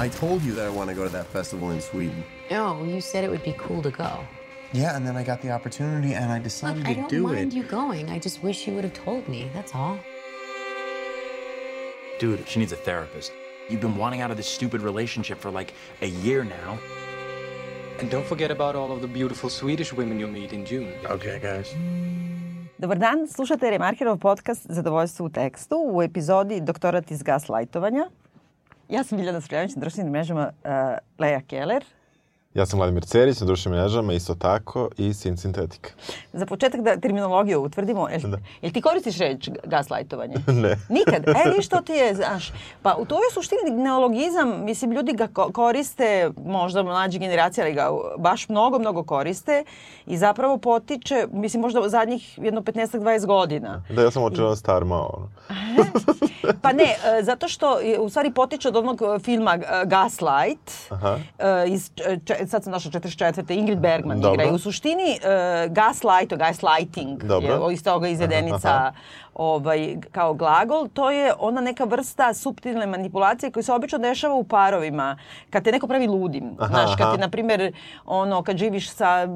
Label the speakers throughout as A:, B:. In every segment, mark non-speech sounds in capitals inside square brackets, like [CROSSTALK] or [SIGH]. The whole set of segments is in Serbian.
A: I told you that I want to go to that festival in Sweden.
B: No, you said it would be cool to go.
A: Yeah, and then I got the opportunity and I decided
B: Look, I
A: to
B: don't
A: do
B: mind you going. I just wish you would have told me. That's all.
C: Dude, she needs a therapist. You've been wanting out of this stupid relationship for like a year now.
D: And don't forget about all of the beautiful Swedish women you'll meet in June.
A: Okay, guys.
E: Dobar dan, slušate Remarkerov podcast Zadovoljstvo u tekstu u epizodi Doktorat iz gaslajtovanja. Ja sam Biljana Srljanić na društvenim mrežama uh, Leja Keller.
F: Ja sam Vladimir Cerić na društvenim mrežama, isto tako, i Sin Sintetika.
E: Za početak da terminologiju utvrdimo, jel,
F: Da.
E: jel ti koristiš reč gaslajtovanje? [LAUGHS]
F: Ne.
E: Nikad. E, viš što ti je, znaš, pa u toj suštini neologizam, mislim, ljudi ga ko- koriste, možda mlađe generacije, ali ga baš mnogo, mnogo koriste i zapravo potiče, mislim, možda zadnjih jedno 15-20 godina.
F: Da, ja sam očeo star malo. [LAUGHS]
E: Pa ne, e, zato što u stvari potiče od onog e, filma e, Gaslight.
F: Aha.
E: Iz, sad sam našla 44. Ingrid Bergman
F: Dobro.
E: igra. I u suštini e, gaslight, gaslighting,
F: Dobro.
E: je iz toga izvedenica ovaj, kao glagol, to je ona neka vrsta suptilne manipulacije koja se obično dešava u parovima. Kad te neko pravi ludim,
F: Aha,
E: znaš, kad ti, na primjer, ono, kad živiš sa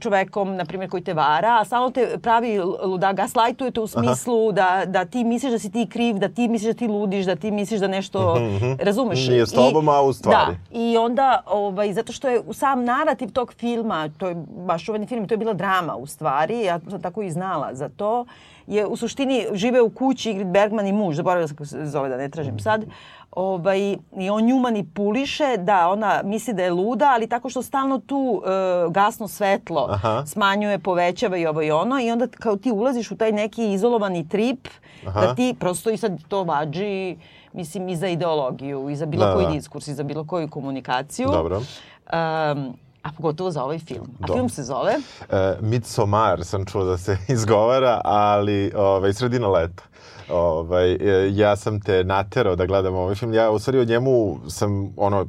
E: čovekom, na primjer, koji te vara, a stalno te pravi luda, gaslightuje te u smislu da, da ti misliš da si ti kriv, da ti misliš da ti ludiš, da ti misliš da nešto, razumeš?
F: Nije s tobom, a u stvari.
E: Da, i onda, ovaj, zato što je sam narativ tog filma, to je baš čuveni film, to je bila drama u stvari, ja sam tako i znala za to, je u suštini žive u kući Ingrid Bergman i muž, zaboravila sam kako se zove da ne tražim sad, ovaj, i on nju manipuliše da ona misli da je luda, ali tako što stalno tu e, gasno svetlo
F: Aha.
E: smanjuje, povećava i ovo i ono i onda kao ti ulaziš u taj neki izolovani trip
F: Aha.
E: da ti prosto i sad to vađi mislim i za ideologiju i za bilo
F: Da,
E: koji
F: da.
E: diskurs i za bilo koju komunikaciju.
F: Dobro.
E: Um, a pogotovo za ovaj film. A
F: Dobro.
E: film se zove?
F: E, Midsommar sam čuo da se [LAUGHS] izgovara, ali ovaj, sredina leta. Ovaj, e, ja sam te naterao da gledam ovaj film. Ja u stvari o njemu sam ono,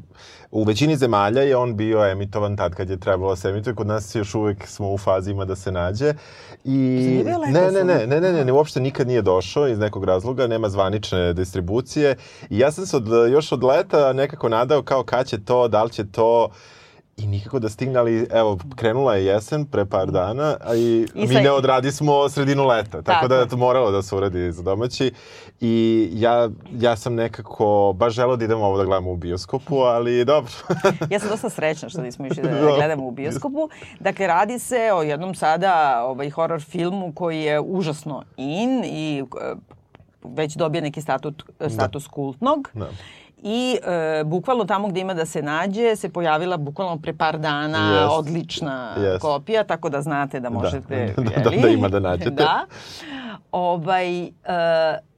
F: u većini zemalja je on bio emitovan tad kad je trebalo da se emituje. Kod nas još uvek smo u fazi ima da se nađe. I ne, ne, ne, ne, ne, ne, ne, uopšte nikad nije došao iz nekog razloga, nema zvanične distribucije. I ja sam se od, još od leta nekako nadao kao kad će to, da li će to i nikako da stigne, ali evo, krenula je jesen pre par dana, a i,
E: I
F: mi ne odradi smo sredinu leta, tako,
E: Tako.
F: da je to moralo da se uradi za domaći. I ja, ja sam nekako baš želeo da idemo ovo da gledamo u bioskopu, ali dobro.
E: Ja sam dosta srećna što nismo išli [LAUGHS] da
F: Da.
E: gledamo u bioskopu. Dakle, radi se o jednom sada ovaj, horror filmu koji je užasno in i e, već dobije neki statut, status kultnog.
F: Da.
E: I e, bukvalno tamo gde ima da se nađe se pojavila bukvalno pre par dana
F: Jest.
E: odlična
F: Jest.
E: kopija, tako da znate da možete... [LAUGHS]
F: Da, da, da ima da nađete. [LAUGHS]
E: da. Ovaj, e,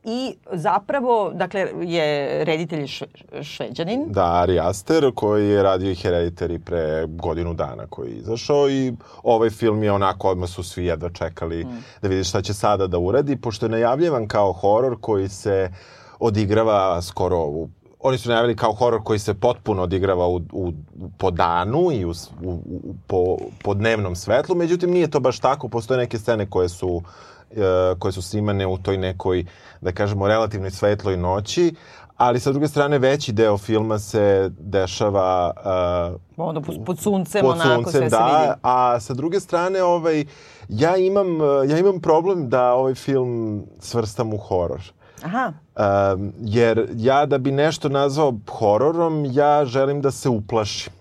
E: I zapravo, dakle, je reditelj šve, šveđanin.
F: Da, Ari Aster, koji je radio i Hereditary pre godinu dana koji je izašao i ovaj film je onako, odmah su svi jedva čekali da vidi šta će sada da uradi, pošto je najavljivan kao horor koji se odigrava skoro u Oni su najavili kao horor koji se potpuno odigrava u, u, po danu i u, u, u, po, po dnevnom svetlu, međutim nije to baš tako, postoje neke scene koje su e, koje su snimane u toj nekoj, da kažemo, relativnoj svetloj noći, ali sa druge strane veći deo filma se dešava uh,
E: Onda pod, suncem,
F: pod
E: onako,
F: suncem,
E: sve se
F: da,
E: vidi.
F: a sa druge strane ovaj, ja, imam, uh, ja imam problem da ovaj film svrstam u horor.
E: Aha.
F: Um, jer ja da bi nešto nazvao hororom, ja želim da se uplašim.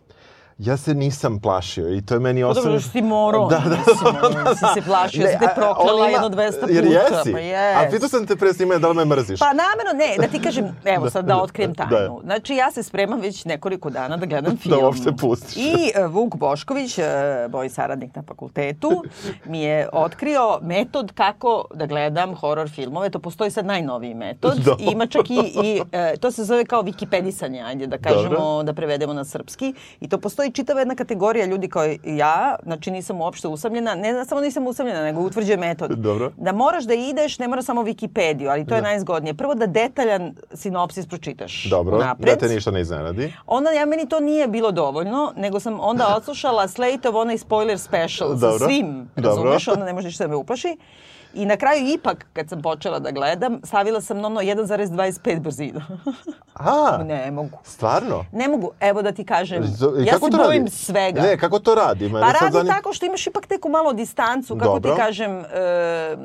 F: Ja se nisam plašio i to je meni
E: Pa
F: osnovno...
E: dobro, što si morao,
F: Da, da.
E: mislim, ono, si se plašio, si te
F: a- ima-
E: jedno 200 puta.
F: Jer jesi?
E: Pa
F: A
E: jes.
F: pitao sam te pre snimanja da li me mrziš.
E: Pa namerno ne, da ti kažem, evo sad da otkrijem
F: da.
E: tajnu. Znači ja se spremam već nekoliko dana da gledam [LAUGHS] film.
F: Da uopšte pustiš.
E: I e, Vuk Bošković, e, moj saradnik na fakultetu, mi je otkrio metod kako da gledam horor filmove. To postoji sad najnoviji metod.
F: Dobro.
E: I ima čak i, i e, to se zove kao wikipedisanje, ajde da kažemo,
F: Dobro.
E: da prevedemo na srpski. I to postoji čitava jedna kategorija ljudi kao ja, znači nisam uopšte usamljena, ne da samo nisam usamljena, nego utvrđuje metod.
F: Dobro.
E: Da moraš da ideš, ne mora samo Wikipediju, ali to je najzgodnije. Prvo da detaljan sinopsis pročitaš
F: Dobro,
E: unapred.
F: da te ništa ne iznenadi.
E: Onda ja meni to nije bilo dovoljno, nego sam onda [LAUGHS] odslušala Slate-ov onaj spoiler special sa
F: Dobro.
E: svim,
F: Dobro.
E: razumeš, onda ne može ništa da me uplaši. I na kraju ipak, kad sam počela da gledam, stavila sam na ono 1,25 brzinu. [LAUGHS]
F: A,
E: Ne mogu.
F: stvarno?
E: Ne mogu, evo da ti kažem,
F: I
E: ja se bojim svega.
F: Ne, kako to radi? Mene
E: Pa radi
F: zanim-
E: tako što imaš ipak neku malo distancu, kako
F: Dobro.
E: ti kažem, e,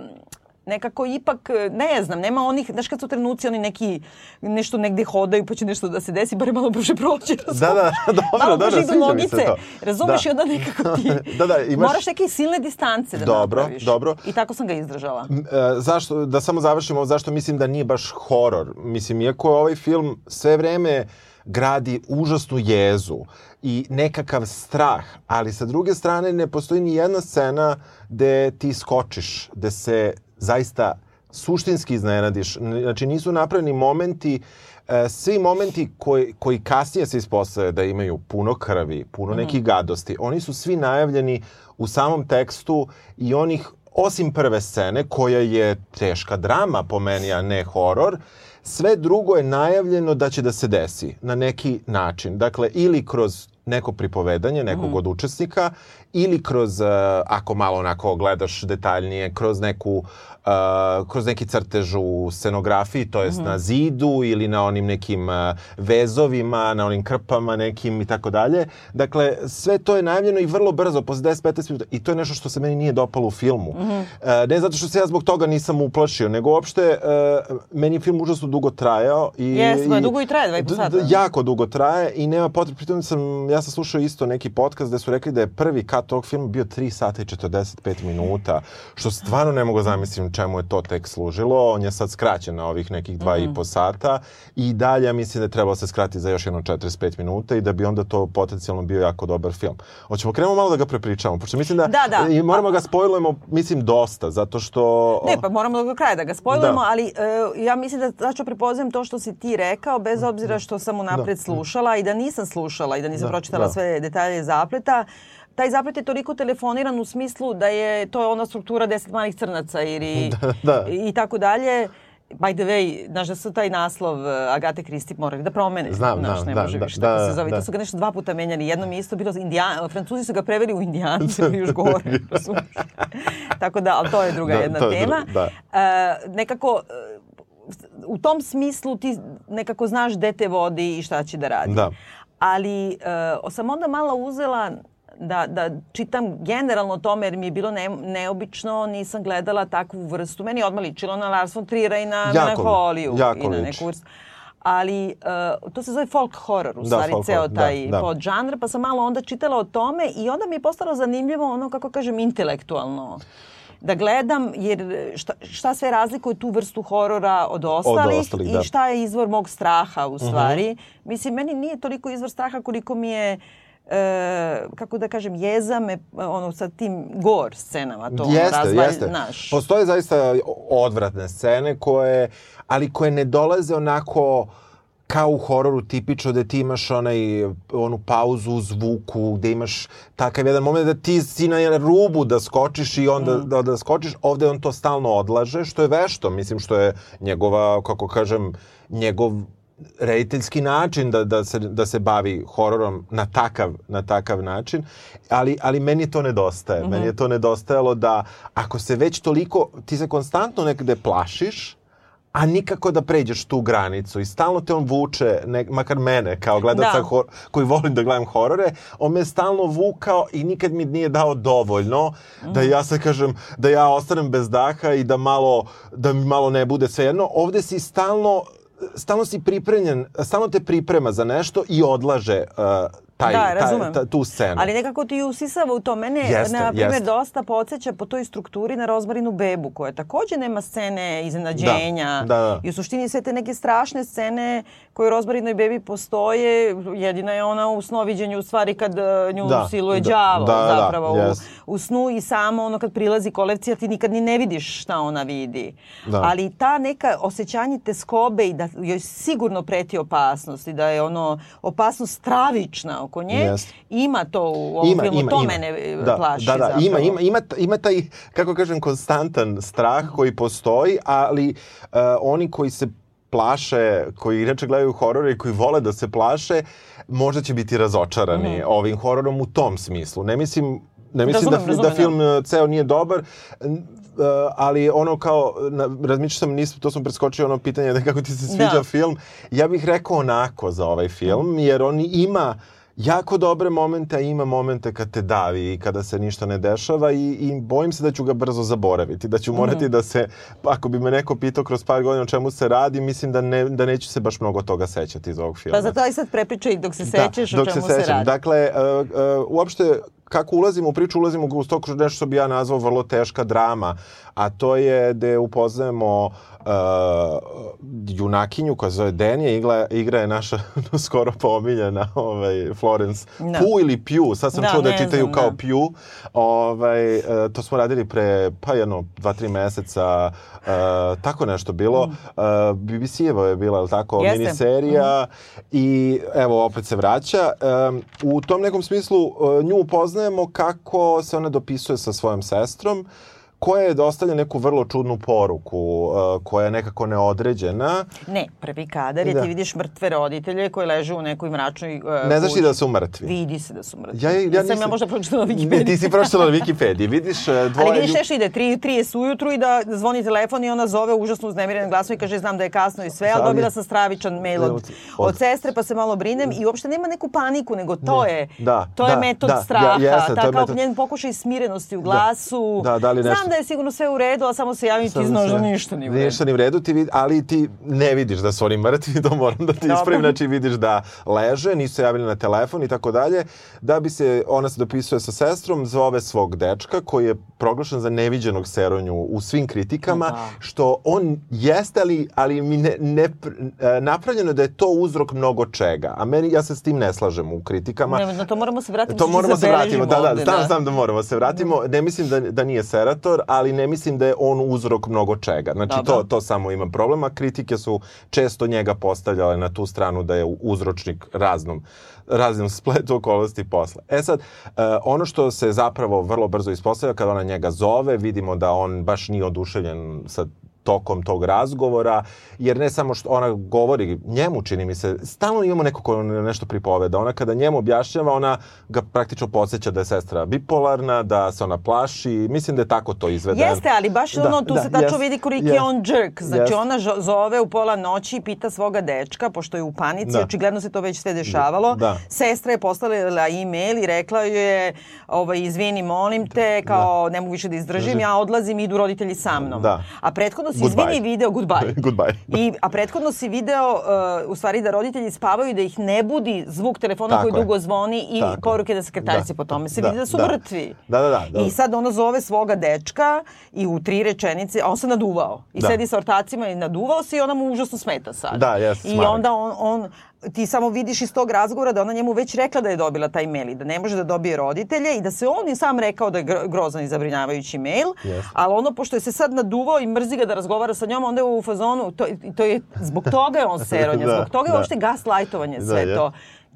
E: nekako ipak, e, ne znam, nema onih, znaš kad su trenuci oni neki, nešto negde hodaju pa će nešto da se desi, bare malo brže prođe, razumeš?
F: Da, da, [LAUGHS] dobro,
E: malo
F: dobro, sviđa mi se to.
E: razumeš
F: Da.
E: i onda nekako ti, [LAUGHS]
F: Da, da, imaš-
E: moraš neke silne distance da
F: Dobro,
E: napraviš.
F: dobro.
E: I tako sam ga izdržala.
F: E, zašto, da samo završimo, zašto mislim da nije baš horor. Mislim, iako ovaj film sve vreme gradi užasnu jezu i nekakav strah, ali sa druge strane ne postoji ni jedna scena gde ti skočiš, gde se zaista suštinski iznenadiš. Znači, nisu napravljeni momenti E, svi momenti koji, koji kasnije se ispostave da imaju puno krvi, puno nekih gadosti, oni su svi najavljeni u samom tekstu i onih, osim prve scene, koja je teška drama po meni, a ne horor, sve drugo je najavljeno da će da se desi na neki način. Dakle, ili kroz neko pripovedanje nekog od učesnika ili kroz, uh, ako malo onako gledaš detaljnije, kroz neku uh, kroz neki crtež u scenografiji, to jest na zidu ili na onim nekim uh, vezovima, na onim krpama nekim i tako dalje. Dakle, sve to je najavljeno i vrlo brzo, posle 10-15 minuta. I to je nešto što se meni nije dopalo u filmu. Uh, ne zato što se ja zbog toga nisam uplašio, nego uopšte uh, meni film užasno dugo trajao. I,
E: Jeste, ma, dugo i traje, dva i po sata.
F: jako dugo traje i nema potrebe. Pritom sam, ja sam slušao isto neki podcast gde su rekli da je prvi kat tog filma bio 3 sata i 45 minuta, što stvarno ne mogu zamislim čemu je to tek služilo. On je sad skraćen na ovih nekih dva
E: Mhm.
F: i po sata i dalje mislim da je trebalo se skratiti za još jedno 45 minuta i da bi onda to potencijalno bio jako dobar film. Hoćemo krenemo malo da ga prepričamo, pošto mislim da,
E: Da, da.
F: i moramo ga spojlujemo, mislim, dosta, zato što...
E: Ne, pa moramo do kraja da ga spojlujemo,
F: Da.
E: ali e, ja mislim da zašto prepoznajem to što si ti rekao, bez obzira što sam unapred slušala i da nisam slušala i da nisam
F: Da,
E: pročitala
F: da.
E: sve detalje zapleta, taj zaplet je toliko telefoniran u smislu da je to ona struktura deset malih crnaca ili [LAUGHS]
F: da.
E: i tako dalje. By the way, znaš da su taj naslov e, Agate Kristi morali da promene.
F: Znam,
E: znaš,
F: znam,
E: ne
F: da,
E: može
F: da,
E: više tako
F: da,
E: se zove.
F: da.
E: To su ga nešto dva puta menjali. Jednom je isto bilo indijan, Francuzi su ga preveli u indijanci ili [LAUGHS] još gore. razumeš? [LAUGHS] tako da, ali to je druga
F: Da,
E: jedna
F: to je
E: tema.
F: druga, da.
E: E, nekako, e, u tom smislu ti nekako znaš gde te vodi i šta će da radi.
F: Da.
E: Ali e, sam onda malo uzela da, da čitam generalno o tome jer mi je bilo ne, neobično, nisam gledala takvu vrstu. Meni je odmah ličilo na Lars von Trier'a i na Melanholiju
F: jako
E: i na neku vrstu. Ali uh, to se zove folk horror, u
F: Da,
E: stvari ceo
F: da,
E: taj
F: da.
E: podžanr, pa sam malo onda čitala o tome i onda mi je postalo zanimljivo ono, kako kažem, intelektualno da gledam, jer šta, šta sve razlikuje tu vrstu horora od ostalih,
F: ostalih,
E: i
F: da.
E: šta je izvor mog straha u stvari. Mislim, meni nije toliko izvor straha koliko mi je e, kako da kažem, jeza me ono sa tim gor scenama to
F: Jeste,
E: razvalj,
F: jeste.
E: naš.
F: Postoje zaista odvratne scene koje, ali koje ne dolaze onako kao u hororu tipično da ti imaš onaj, onu pauzu u zvuku, gde imaš takav jedan moment da ti si na rubu da skočiš i onda da, da skočiš. Ovde on to stalno odlaže, što je vešto. Mislim što je njegova, kako kažem, njegov rediteljski način da, da, se, da se bavi hororom na takav, na takav način, ali, ali meni to nedostaje. Meni je to nedostajalo da ako se već toliko, ti se konstantno nekde plašiš, a nikako da pređeš tu granicu i stalno te on vuče, ne, makar mene kao gledaca
E: Da.
F: hor, koji volim da gledam horore, on me stalno vukao i nikad mi nije dao dovoljno da ja sad kažem da ja ostanem bez daha i da malo da mi malo ne bude svejedno. Ovde si stalno stalno si pripremljen, stalno te priprema za nešto i odlaže uh, taj,
E: da, razumem.
F: ta, tu scenu.
E: Ali nekako ti usisava u to. Mene,
F: Jeste,
E: na primjer, dosta podsjeća po toj strukturi na Rozmarinu bebu, koja takođe nema scene iznenađenja.
F: Da, da, da.
E: I u suštini sve te neke strašne scene koje u Rozmarinoj bebi postoje, jedina je ona u snoviđenju u stvari kad e, nju
F: Da,
E: siluje
F: da,
E: đavo
F: da, da,
E: zapravo u,
F: jest.
E: u snu i samo ono kad prilazi kolevcija ti nikad ni ne vidiš šta ona vidi.
F: Da.
E: Ali ta neka osjećanje te skobe i da joj sigurno preti opasnost i da je ono opasnost stravična oko nje,
F: Jest.
E: ima to u ovom filmu, to mene e,
F: da,
E: plaši
F: da, da,
E: zapravo.
F: Ima, ima, ima, ima taj, kako kažem, konstantan strah koji postoji, ali uh, oni koji se plaše, koji inače gledaju horore i koji vole da se plaše, možda će biti razočarani ovim hororom u tom smislu. Ne mislim, ne mislim
E: Razumem,
F: da,
E: razumem,
F: da
E: da.
F: film uh, ceo nije dobar. Ali ono kao, razmišljao sam, nisam, to sam preskočio ono pitanje da kako ti se sviđa
E: Da.
F: film. Ja bih rekao onako za ovaj film, jer on ima jako dobre momente, ima momente kad te davi i kada se ništa ne dešava i, i bojim se da ću ga brzo zaboraviti, da ću morati
E: Mhm.
F: da se, ako bi me neko pitao kroz par godina o čemu se radi, mislim da, ne, da neću se baš mnogo toga sećati iz ovog filma.
E: Pa zato aj sad prepričaj dok se sećaš o
F: dok
E: čemu
F: se,
E: se,
F: sećam.
E: radi.
F: Dakle, uh, uh, uopšte kako ulazimo u priču, ulazimo u to nešto što bi ja nazvao vrlo teška drama, a to je da upoznajemo uh, junakinju koja zove Denija, igra, igra je naša [LAUGHS] skoro pomiljena ovaj, Florence
E: Da.
F: Pugh ili Pugh, sad sam
E: Da,
F: čuo da čitaju
E: znam,
F: kao
E: da.
F: Pugh. Ovaj, uh, to smo radili pre, pa jedno, dva, tri meseca, uh, tako nešto bilo. Uh, BBC-evo je bila, ali tako,
E: Mm. Jeste.
F: miniserija i evo opet se vraća. Um, u tom nekom smislu uh, nju upoznajemo kako se ona dopisuje sa svojom sestrom koja je dostavlja neku vrlo čudnu poruku uh, koja je nekako neodređena.
E: Ne, prvi kadar je
F: Da.
E: ti vidiš mrtve roditelje koji leže u nekoj mračnoj uh,
F: Ne znaš ti da su mrtvi.
E: Vidi se da su mrtvi.
F: Ja- ja
E: Nisam ja
F: nisam-
E: možda pročitala na
F: Ne,
E: Wikipediji.
F: ti si pročitala na Wikipediji. Vidiš uh, [LAUGHS] dvoje...
E: Ali vidiš nešto ide, tri, tri je su ujutru i da zvoni telefon i ona zove užasno uznemiren glasom i kaže znam da je kasno i sve, ali dobila sam stravičan mail od,
F: Od-
E: od sestre pa se malo brinem i uopšte nema neku paniku, nego to
F: Ne.
E: je,
F: Da,
E: to je
F: da,
E: metod
F: da,
E: straha,
F: ja- jeste,
E: ta
F: je
E: kao
F: metod-
E: njen pokušaj smirenosti u glasu.
F: Da, da li nešto-
E: Znam da je sigurno sve u redu, ali samo se javim i ti znaš
F: se-
E: da ništa nije u redu.
F: Ništa ni u redu, ti vid, ali ti ne vidiš da su oni mrtvi, [LAUGHS] to moram da ti ispravim, znači vidiš da leže, nisu se javili na telefon i tako dalje, da bi se, ona se dopisuje sa sestrom, zove svog dečka koji je proglašen za neviđenog seronju u svim kritikama,
E: Da.
F: što on jeste, ali, ali mi ne, ne, e, napravljeno je da je to uzrok mnogo čega, a meni, ja se s tim ne slažem u kritikama.
E: Ne, na to moramo se vratiti.
F: To moramo se
E: zabeležimo
F: vratimo, da, da, znam, znam da moramo se vratimo. Ne mislim da, da nije serator, ali ne mislim da je on uzrok mnogo čega. Znači,
E: Dobro.
F: to, to samo ima problema. Kritike su često njega postavljale na tu stranu da je uzročnik raznom raznom [LAUGHS] spletu okolnosti posla. E sad, e, ono što se zapravo vrlo brzo ispostavlja kada ona njega zove, vidimo da on baš nije oduševljen sa tokom tog razgovora, jer ne samo što ona govori njemu, čini mi se, stalno imamo neko ko nešto pripoveda. Ona kada njemu objašnjava, ona ga praktično podsjeća da je sestra bipolarna, da se ona plaši. Mislim da je tako to izvedeno.
E: Jeste, ali baš
F: Da,
E: ono, tu
F: da,
E: se tačno
F: jest,
E: vidi koliki
F: jest,
E: je on džrk. Znači,
F: jest.
E: ona zove u pola noći i pita svoga dečka, pošto je u panici,
F: Da.
E: očigledno se to već sve dešavalo.
F: Da.
E: Sestra je poslala e-mail i rekla je, ovaj, izvini, molim te, kao ne mogu više da izdržim, ja odlazim, idu roditelji sa mnom.
F: Da.
E: A prethodno si,
F: Goodbye.
E: izvini, video, goodbye. [LAUGHS]
F: Goodbye.
E: I, a prethodno si video, uh, u stvari, da roditelji spavaju, da ih ne budi zvuk telefona
F: Tako
E: koji
F: je.
E: dugo zvoni i
F: Tako
E: poruke da sekretarici
F: Da.
E: po tome se
F: Da,
E: vidi da su
F: da.
E: mrtvi.
F: Da, da, da, da.
E: I sad ona zove svoga dečka i u tri rečenice, a on se naduvao. I
F: Da.
E: sedi sa ortacima i naduvao se i ona mu užasno smeta sad.
F: Da, jeste,
E: I onda on, on, ti samo vidiš iz tog razgovora da ona njemu već rekla da je dobila taj mail i da ne može da dobije roditelje i da se on i sam rekao da je gro- grozan i zabrinjavajući mail,
F: Jeste.
E: ali ono pošto je se sad naduvao i mrzi ga da razgovara sa njom, onda je u fazonu, to, to je, zbog toga je on [LAUGHS] seronja,
F: Da,
E: zbog toga je
F: da.
E: uopšte gaslajtovanje sve
F: Da,
E: to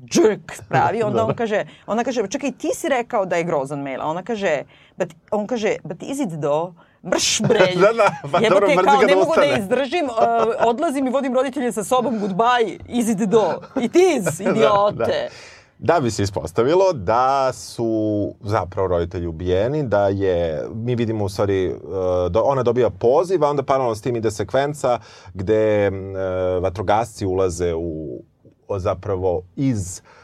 E: džrk pravi, [LAUGHS] onda
F: Da,
E: on
F: da.
E: kaže, ona kaže, čekaj, ti si rekao da je grozan mail, a ona kaže, but, on kaže, but is it though? Mrš bre. [LAUGHS]
F: Da, da, pa
E: Jebote,
F: dobro, mrzi
E: kao ne
F: da
E: mogu da
F: ustane.
E: izdržim, uh, odlazim i vodim roditelje sa sobom, goodbye, is it though? It is, idiote.
F: Da, da. Da bi se ispostavilo da su zapravo roditelji ubijeni, da je, mi vidimo u stvari, da ona dobija poziv, a onda paralelno s tim ide sekvenca gde uh, vatrogasci ulaze u, zapravo iz uh,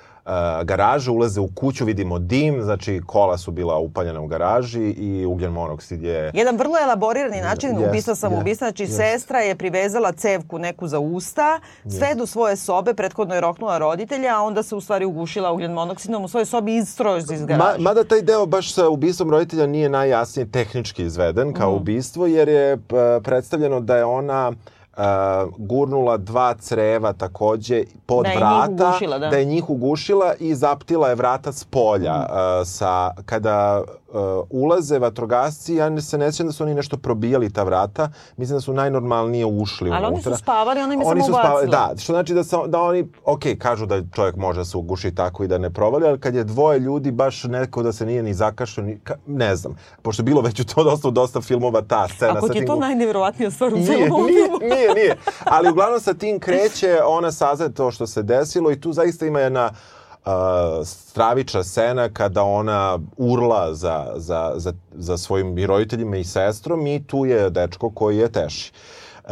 F: garaže, ulaze u kuću, vidimo dim, znači kola su bila upaljena u garaži i ugljen monoksid je...
E: Jedan vrlo elaborirani način
F: Jest,
E: ubistva samoubistva, znači
F: jest.
E: sestra je privezala cevku neku za usta, sve do svoje sobe, prethodno je roknula roditelja, a onda se u stvari ugušila ugljen monoksidom u svojoj sobi iz strož iz
F: Ma,
E: garaže.
F: mada taj deo baš sa ubistvom roditelja nije najjasnije tehnički izveden kao
E: Mhm.
F: ubistvo, jer je p- predstavljeno da je ona uh, gurnula dva creva takođe pod
E: Da je
F: vrata,
E: ugušila, da.
F: je njih ugušila i zaptila je vrata s polja. Uh, sa, kada uh, ulaze vatrogasci, ja ne, se ne sjećam da su oni nešto probijali ta vrata, mislim da su najnormalnije ušli
E: Ali oni
F: unutra.
E: su spavali, ona im je
F: Oni
E: samo
F: spavali, da, što znači da, sa, da oni, ok, kažu da čovjek može da se uguši tako i da ne provali, ali kad je dvoje ljudi, baš neko da se nije ni zakašao, ni, ka, ne znam. Pošto je bilo već u to dosta, dosta filmova ta scena.
E: Ako ti je
F: tim
E: to
F: u-
E: najnevjerovatnija stvar u celom ovom
F: nije,
E: filmu.
F: nije, nije. Ali uglavnom sa tim kreće, ona saznaje to što se desilo i tu zaista ima jedna stravična scena kada ona urla za, za, za, za svojim roditeljima i sestrom i tu je dečko koji je teši. Uh,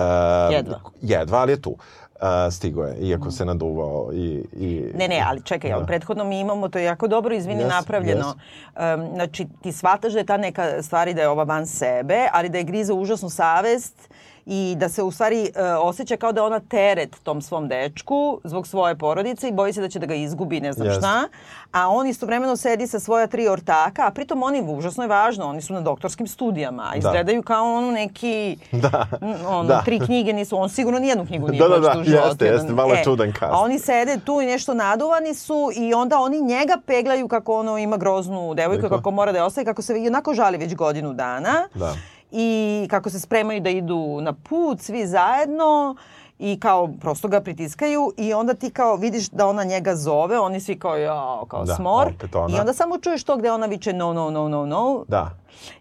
E: Jedva.
F: Jedva, ali je tu. Uh, stigo je, iako se naduvao i... i
E: Ne, ne, ali čekaj,
F: Da.
E: prethodno mi imamo, to je jako dobro, izvini,
F: Jes,
E: napravljeno. Um, znači, ti shvataš da je ta neka stvari da je ova van sebe, ali da je griza užasnu savest i da se u stvari uh, osjeća kao da ona teret tom svom dečku zbog svoje porodice i boji se da će da ga izgubi, ne znam
F: Jeste.
E: šta. A on istovremeno sedi sa svoja tri ortaka, a pritom oni, užasno je važno, oni su na doktorskim studijama, a izgledaju kao ono neki, [LAUGHS]
F: Da,
E: ono,
F: da.
E: tri knjige nisu, on sigurno nijednu knjigu [LAUGHS] nije
F: Da, da, da,
E: životu.
F: jeste, jeste, malo je čudan cast.
E: A oni sede tu i nešto naduvani su i onda oni njega peglaju kako ono ima groznu devojku, kako mora da je ostaje, kako se i onako žali već godinu dana.
F: Da.
E: I kako se spremaju da idu na put svi zajedno i kao prosto ga pritiskaju i onda ti kao vidiš da ona njega zove, oni svi kao jao, kao
F: Da,
E: smor. I onda samo čuješ to gde ona viče no, no, no, no, no.
F: Da.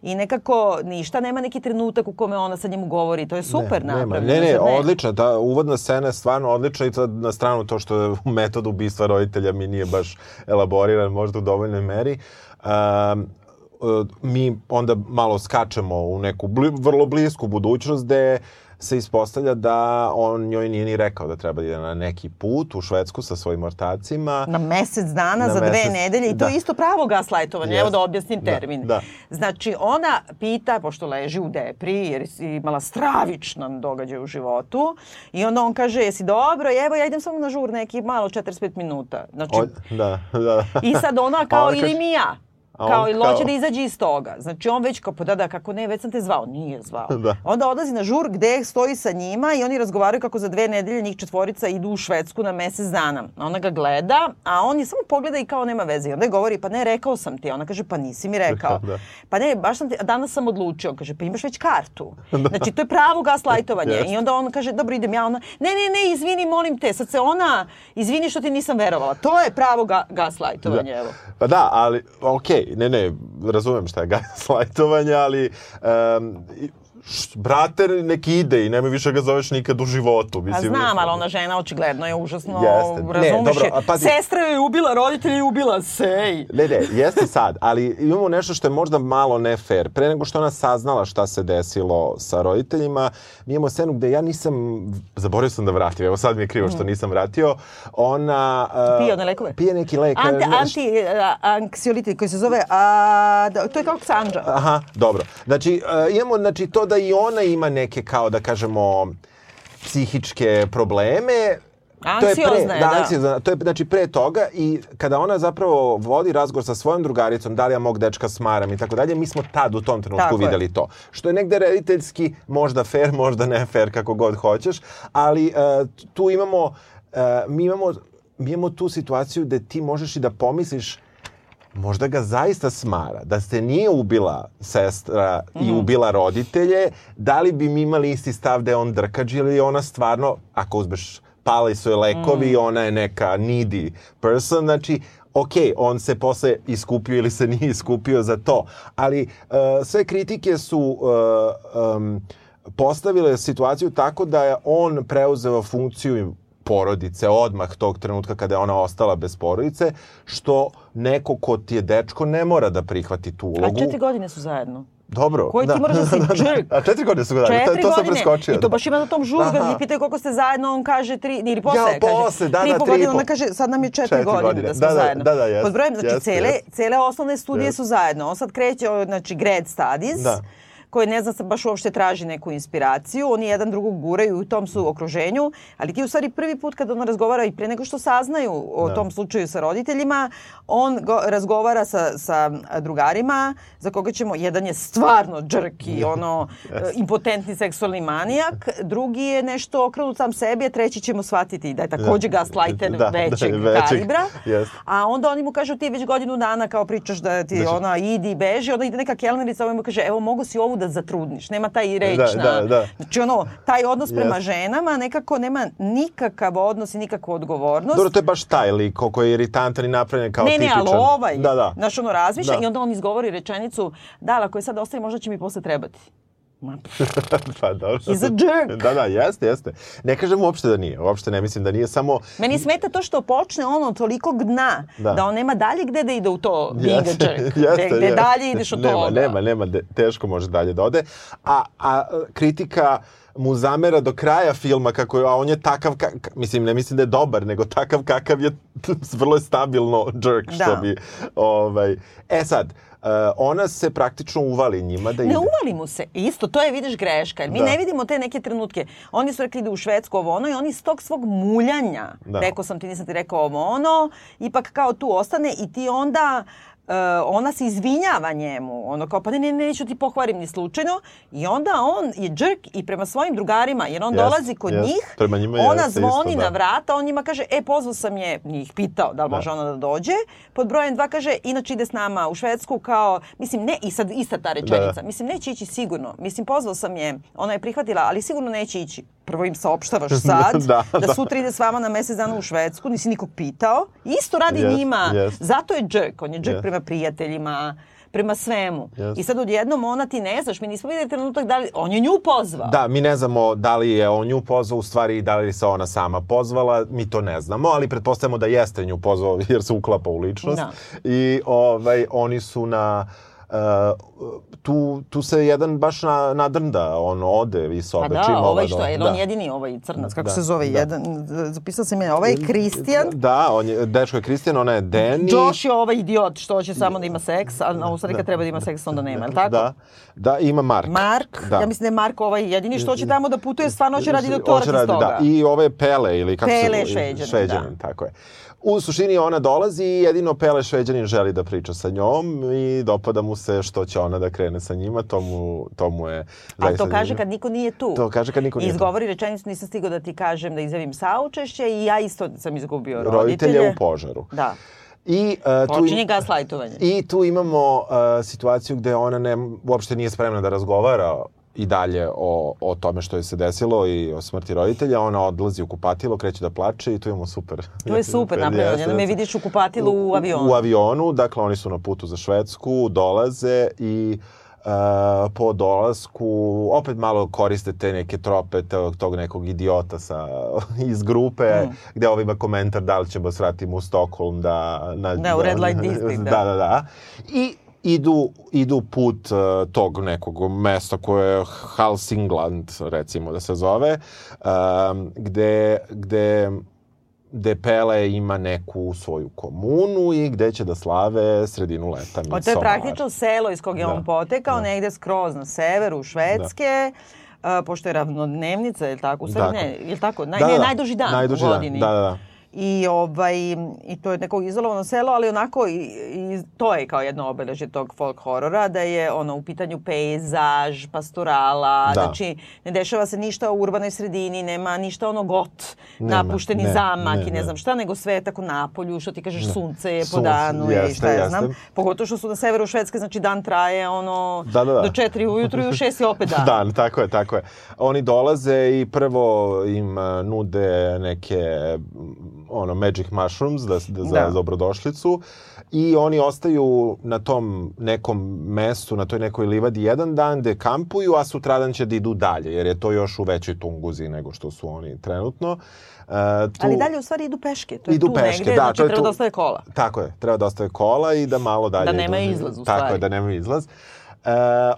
E: I nekako ništa, nema neki trenutak u kome ona sa njim govori. To je super
F: ne,
E: napravljeno.
F: Ne, ne,
E: zar
F: odlična. Ta uvodna scena je stvarno odlična i to na stranu to što je metod ubistva roditelja mi nije baš elaboriran možda u dovoljnoj meri. Um, mi onda malo skačemo u neku bli, vrlo blisku budućnost gde se ispostavlja da on njoj nije ni rekao da treba da ide na neki put u Švedsku sa svojim ortacima.
E: Na mesec dana
F: Na
E: za dve
F: mesec,
E: nedelje i to
F: da.
E: je isto pravo gaslajtovanje. Evo da objasnim
F: Da,
E: termin.
F: da.
E: Znači ona pita, pošto leži u depri, jer je imala stravičan događaj u životu, i onda on kaže, jesi dobro, evo ja idem samo na žur neki malo 45 minuta. Znači,
F: O, da, da.
E: I sad ona kao
F: ona
E: ili
F: kaže-
E: mi ja.
F: A
E: Kao ili hoće da izađe iz toga. Znači on već kao pa da da kako ne već sam te zvao. Nije zvao.
F: Da.
E: Onda odlazi na žur gde stoji sa njima i oni razgovaraju kako za dve nedelje njih četvorica idu u Švedsku na mesec dana. Ona ga gleda, a on je samo pogleda i kao nema veze. I onda je govori pa ne rekao sam ti. Ona kaže pa nisi mi rekao. [LAUGHS]
F: Da.
E: Pa ne, baš sam ti, danas sam odlučio. On kaže pa imaš već kartu. [LAUGHS] Znači to je pravo gaslajtovanje.
F: Jeste.
E: I onda on kaže dobro idem ja. Ona ne ne ne izvini molim te. Sad se ona izvini što ti nisam verovala. To je pravo ga, gaslajtovanje. Evo.
F: Pa da, ali, okej, ne, ne, razumem šta je gaslajtovanje, [LAUGHS] ali, um, brate, neki ide i nemoj više ga zoveš nikad u životu.
E: Pa
F: Mislim,
E: znam, ali ona žena očigledno je užasno,
F: Jeste. Ne,
E: razumeš
F: dobro, a pazi-
E: Sestra je ubila, roditelji je ubila, sej.
F: Ne, ne, jeste sad, ali imamo nešto što je možda malo ne fair. Pre nego što ona saznala šta se desilo sa roditeljima, mi imamo scenu gde ja nisam, zaboravio sam da vratim, evo sad mi je krivo što nisam vratio, ona... uh,
E: Pije one lekove?
F: Pije neki lek.
E: Anti,
F: ne,
E: anti a, anksiolitit koji se zove, a, da, to je kao Ksandža.
F: Aha, dobro. Znači, uh, imamo znači, to da i ona ima neke, kao da kažemo, psihičke probleme. To je pre,
E: Anksiozna je, da.
F: anksiozna. To je znači pre toga i kada ona zapravo vodi razgovor sa svojom drugaricom, da li ja mog dečka smaram i tako dalje, mi smo tad u tom trenutku
E: Tako je.
F: videli to. Što je negde rediteljski možda fair, možda ne fair, kako god hoćeš, ali uh, tu imamo, uh, mi imamo, mi imamo tu situaciju gde ti možeš i da pomisliš možda ga zaista smara, da se nije ubila sestra i
E: Mhm.
F: ubila roditelje, da li bi mi imali isti stav da je on drkađ ili ona stvarno, ako uzmeš pali su je lekovi,
E: Mhm.
F: ona je neka needy person, znači ok, on se posle iskupio ili se [LAUGHS] nije iskupio za to, ali uh, sve kritike su uh, um, postavile situaciju tako da je on preuzeo funkciju porodice odmah tog trenutka kada je ona ostala bez porodice, što neko ko ti je dečko ne mora da prihvati tu
E: A
F: ulogu.
E: četiri godine su zajedno.
F: Dobro.
E: Koji ti moraš da si [LAUGHS] džrk?
F: A četiri godine su ga dali, to, to sam preskočio.
E: I to baš ima na tom
F: Aha.
E: ih pitaju koliko ste zajedno, on kaže tri, ili posle,
F: Ja,
E: kaže.
F: posle, da,
E: tri
F: da,
E: po godine,
F: po.
E: onda kaže, sad nam je četiri,
F: Četiri
E: godine,
F: godine.
E: da smo
F: Da, da,
E: zajedno.
F: da, da, jeste,
E: Pod brojem, znači,
F: jeste,
E: cele,
F: jeste.
E: cele osnovne studije
F: Jeste.
E: su zajedno. On sad kreće, znači, grad studies,
F: Da.
E: Koji ne znam, sad baš uopšte traži neku inspiraciju. Oni jedan drugog guraju u tom su okruženju, ali ti u stvari prvi put kada on razgovara i pre nego što saznaju o
F: Da.
E: tom slučaju sa roditeljima, on go, razgovara sa, sa drugarima za koga ćemo, jedan je stvarno džrk i [LAUGHS] ono e, impotentni seksualni manijak, drugi je nešto okrenut sam sebi, a treći ćemo shvatiti da je takođe
F: Da.
E: gaslighter
F: Da, da,
E: većeg
F: većeg,
E: kalibra.
F: jeste.
E: A onda oni mu kažu ti već godinu dana kao pričaš da ti
F: Da će-
E: ona idi beži, onda ide neka kelnerica, ovaj mu kaže evo mogu si ovu da zatrudniš, nema taj reč
F: Da, da, da.
E: Znači ono, taj odnos prema
F: Jeste.
E: ženama nekako nema nikakav odnos i nikakvu odgovornost.
F: Dobro, to je baš taj lik ko- koji je iritantan i napravljen kao
E: ne, ne,
F: tipičan.
E: ali ovaj,
F: Da, da.
E: znaš, ono razmišlja
F: Da.
E: i onda on izgovori rečenicu, da, ali ako je sad ostaje, možda će mi posle trebati. Ma, [LAUGHS]
F: pa dobro.
E: He's a jerk.
F: Da, da, jeste, jeste. Ne kažem uopšte da nije. Uopšte ne mislim da nije samo...
E: Meni smeta to što počne ono toliko dna, da,
F: Da.
E: on nema dalje gde da ide u to being a
F: Jeste,
E: jerk. [LAUGHS]
F: jeste,
E: gde, gde dalje ideš od
F: nema,
E: toga.
F: Nema, nema, de, teško može dalje da ode. A, a kritika mu zamera do kraja filma kako je, a on je takav, ka, mislim, ne mislim da je dobar, nego takav kakav je, [LAUGHS] vrlo je stabilno jerk, što
E: Da.
F: bi, ovaj... E sad, uh, ona se praktično uvali njima da ide.
E: Ne uvali mu se. Isto, to je, vidiš, greška. Jer mi
F: Da.
E: ne vidimo te neke trenutke. Oni su rekli da u Švedsku ovo ono i oni iz tog svog muljanja,
F: Da.
E: rekao sam ti, nisam ti rekao ovo ono, ipak kao tu ostane i ti onda e, ona se izvinjava njemu, ono kao pa ne, ne, ne, neću ti pokvarim ni slučajno i onda on je džrk i prema svojim drugarima, jer on
F: Jest,
E: dolazi kod
F: jest.
E: njih,
F: Prema njima
E: ona
F: jeste
E: zvoni
F: isto, da.
E: na vrata, on njima kaže, e, pozvao sam je, njih pitao da li može ona da dođe, pod brojem dva kaže, inače ide s nama u Švedsku kao, mislim, ne, i sad ista ta rečenica,
F: Da.
E: mislim, neće ići sigurno, mislim, pozvao sam je, ona je prihvatila, ali sigurno neće ići. Prvo im saopštavaš [LAUGHS] sad,
F: Da,
E: da,
F: da.
E: sutra ide s vama na mesec dana u Švedsku, nisi nikog pitao, isto radi
F: Jest,
E: njima,
F: jest.
E: zato je džek, on je džek
F: Jest.
E: prema prijateljima, prema svemu.
F: Jest.
E: I sad odjednom ona ti ne znaš, mi nismo vidjeli trenutak da li, on je nju pozvao.
F: Da, mi ne znamo da li je on nju pozvao, u stvari da li se ona sama pozvala, mi to ne znamo, ali pretpostavljamo da jeste nju pozvao [LAUGHS] jer se uklapa u ličnost.
E: Da.
F: I ovaj, oni su na... Uh, tu, tu se jedan baš na, nadrnda, on ode sobe.
E: Pa
F: čim
E: da,
F: ova
E: ovaj
F: do-
E: što je,
F: da.
E: on jedini ovaj crnac, kako
F: Da,
E: se zove,
F: da.
E: jedan, zapisao sam je, ovaj je Kristijan,
F: Da, on je, dečko je Kristijan, ona je Deni.
E: Josh je ovaj idiot što hoće samo da ima seks, a na u stvari kad treba da ima seks onda nema, je li tako?
F: Da, da, ima Mark.
E: Mark,
F: Da.
E: ja mislim da je Mark ovaj jedini što hoće tamo da putuje, stvarno hoće radi doktorat
F: Hoće
E: iz
F: radi,
E: toga.
F: Da. I ove Pele, ili kako
E: Pele
F: se...
E: Šveđanin,
F: Šveđanin, tako je. U suštini ona dolazi i jedino Pele Šveđanin želi da priča sa njom i dopada mu se što će ona da krene sa njima, to mu, to mu je
E: A
F: zaista
E: to kaže kad niko nije tu.
F: To kaže kad niko nije
E: I
F: tu.
E: izgovori rečenicu, nisam stigao da ti kažem da izjavim saučešće i ja isto sam izgubio roditelje.
F: Roditelje u požaru.
E: Da.
F: I, uh, tu
E: Počinje gaslajtovanje.
F: I tu imamo uh, situaciju gde ona ne, uopšte nije spremna da razgovara i dalje o, o tome što je se desilo i o smrti roditelja. Ona odlazi u kupatilo, kreće da plače i tu imamo super.
E: To je super [LAUGHS] napravljeno.
F: Jeste,
E: Jednom je
F: jeste.
E: vidiš u kupatilu u avionu.
F: U avionu, dakle oni su na putu za Švedsku, dolaze i Uh, po dolasku opet malo koriste te neke trope tog, tog nekog idiota sa, [LAUGHS] iz grupe
E: Mm.
F: gde ovaj ima komentar da li ćemo svratimo u Stockholm da... Na,
E: Da, u Red Light District, da.
F: da. Da, da, I idu, idu put uh, tog nekog mesta koje je Helsingland, recimo da se zove, um, gde, gde gde Pele ima neku svoju komunu i gde će da slave sredinu leta.
E: Pa to je praktično selo iz kog je
F: Da.
E: on potekao, negde skroz na severu Švedske. A, pošto je ravnodnevnica, je li tako? U stvari
F: Tako.
E: ne, je li tako? Naj,
F: Da, da,
E: ne,
F: da.
E: najduži dan
F: Najduži
E: u
F: dan,
E: godini.
F: da, da, da.
E: I, ovaj, I to je neko izolovano selo, ali onako i, i to je kao jedno obeležje tog folk horora, da je ono u pitanju pejzaž, pastorala,
F: Da.
E: znači ne dešava se ništa u urbanoj sredini, nema ništa ono got,
F: Nema,
E: napušteni
F: ne,
E: zamak
F: ne,
E: i ne,
F: ne.
E: znam šta, nego sve je tako na polju, što ti kažeš sunce je po danu je i
F: jeste,
E: šta ja
F: jeste.
E: znam. Pogotovo što su na severu Švedske, znači dan traje ono
F: Da, da, da.
E: do četiri ujutru i u šest je opet dan. [LAUGHS]
F: Dan, tako je, tako je. Oni dolaze i prvo im uh, nude neke ono magic mushrooms da, da, za
E: Da.
F: dobrodošlicu i oni ostaju na tom nekom mestu, na toj nekoj livadi jedan dan gde kampuju, a sutradan će da idu dalje, jer je to još u većoj tunguzi nego što su oni trenutno. Uh, tu...
E: Ali dalje u stvari idu peške, to je
F: Idu
E: tu
F: peške,
E: negde,
F: da,
E: znači
F: to
E: treba
F: tu.
E: da ostave kola.
F: Tako je, treba da ostave kola i da malo dalje...
E: Da nema izlaz, u
F: Tako
E: stvari.
F: je, da nema izlaz. E,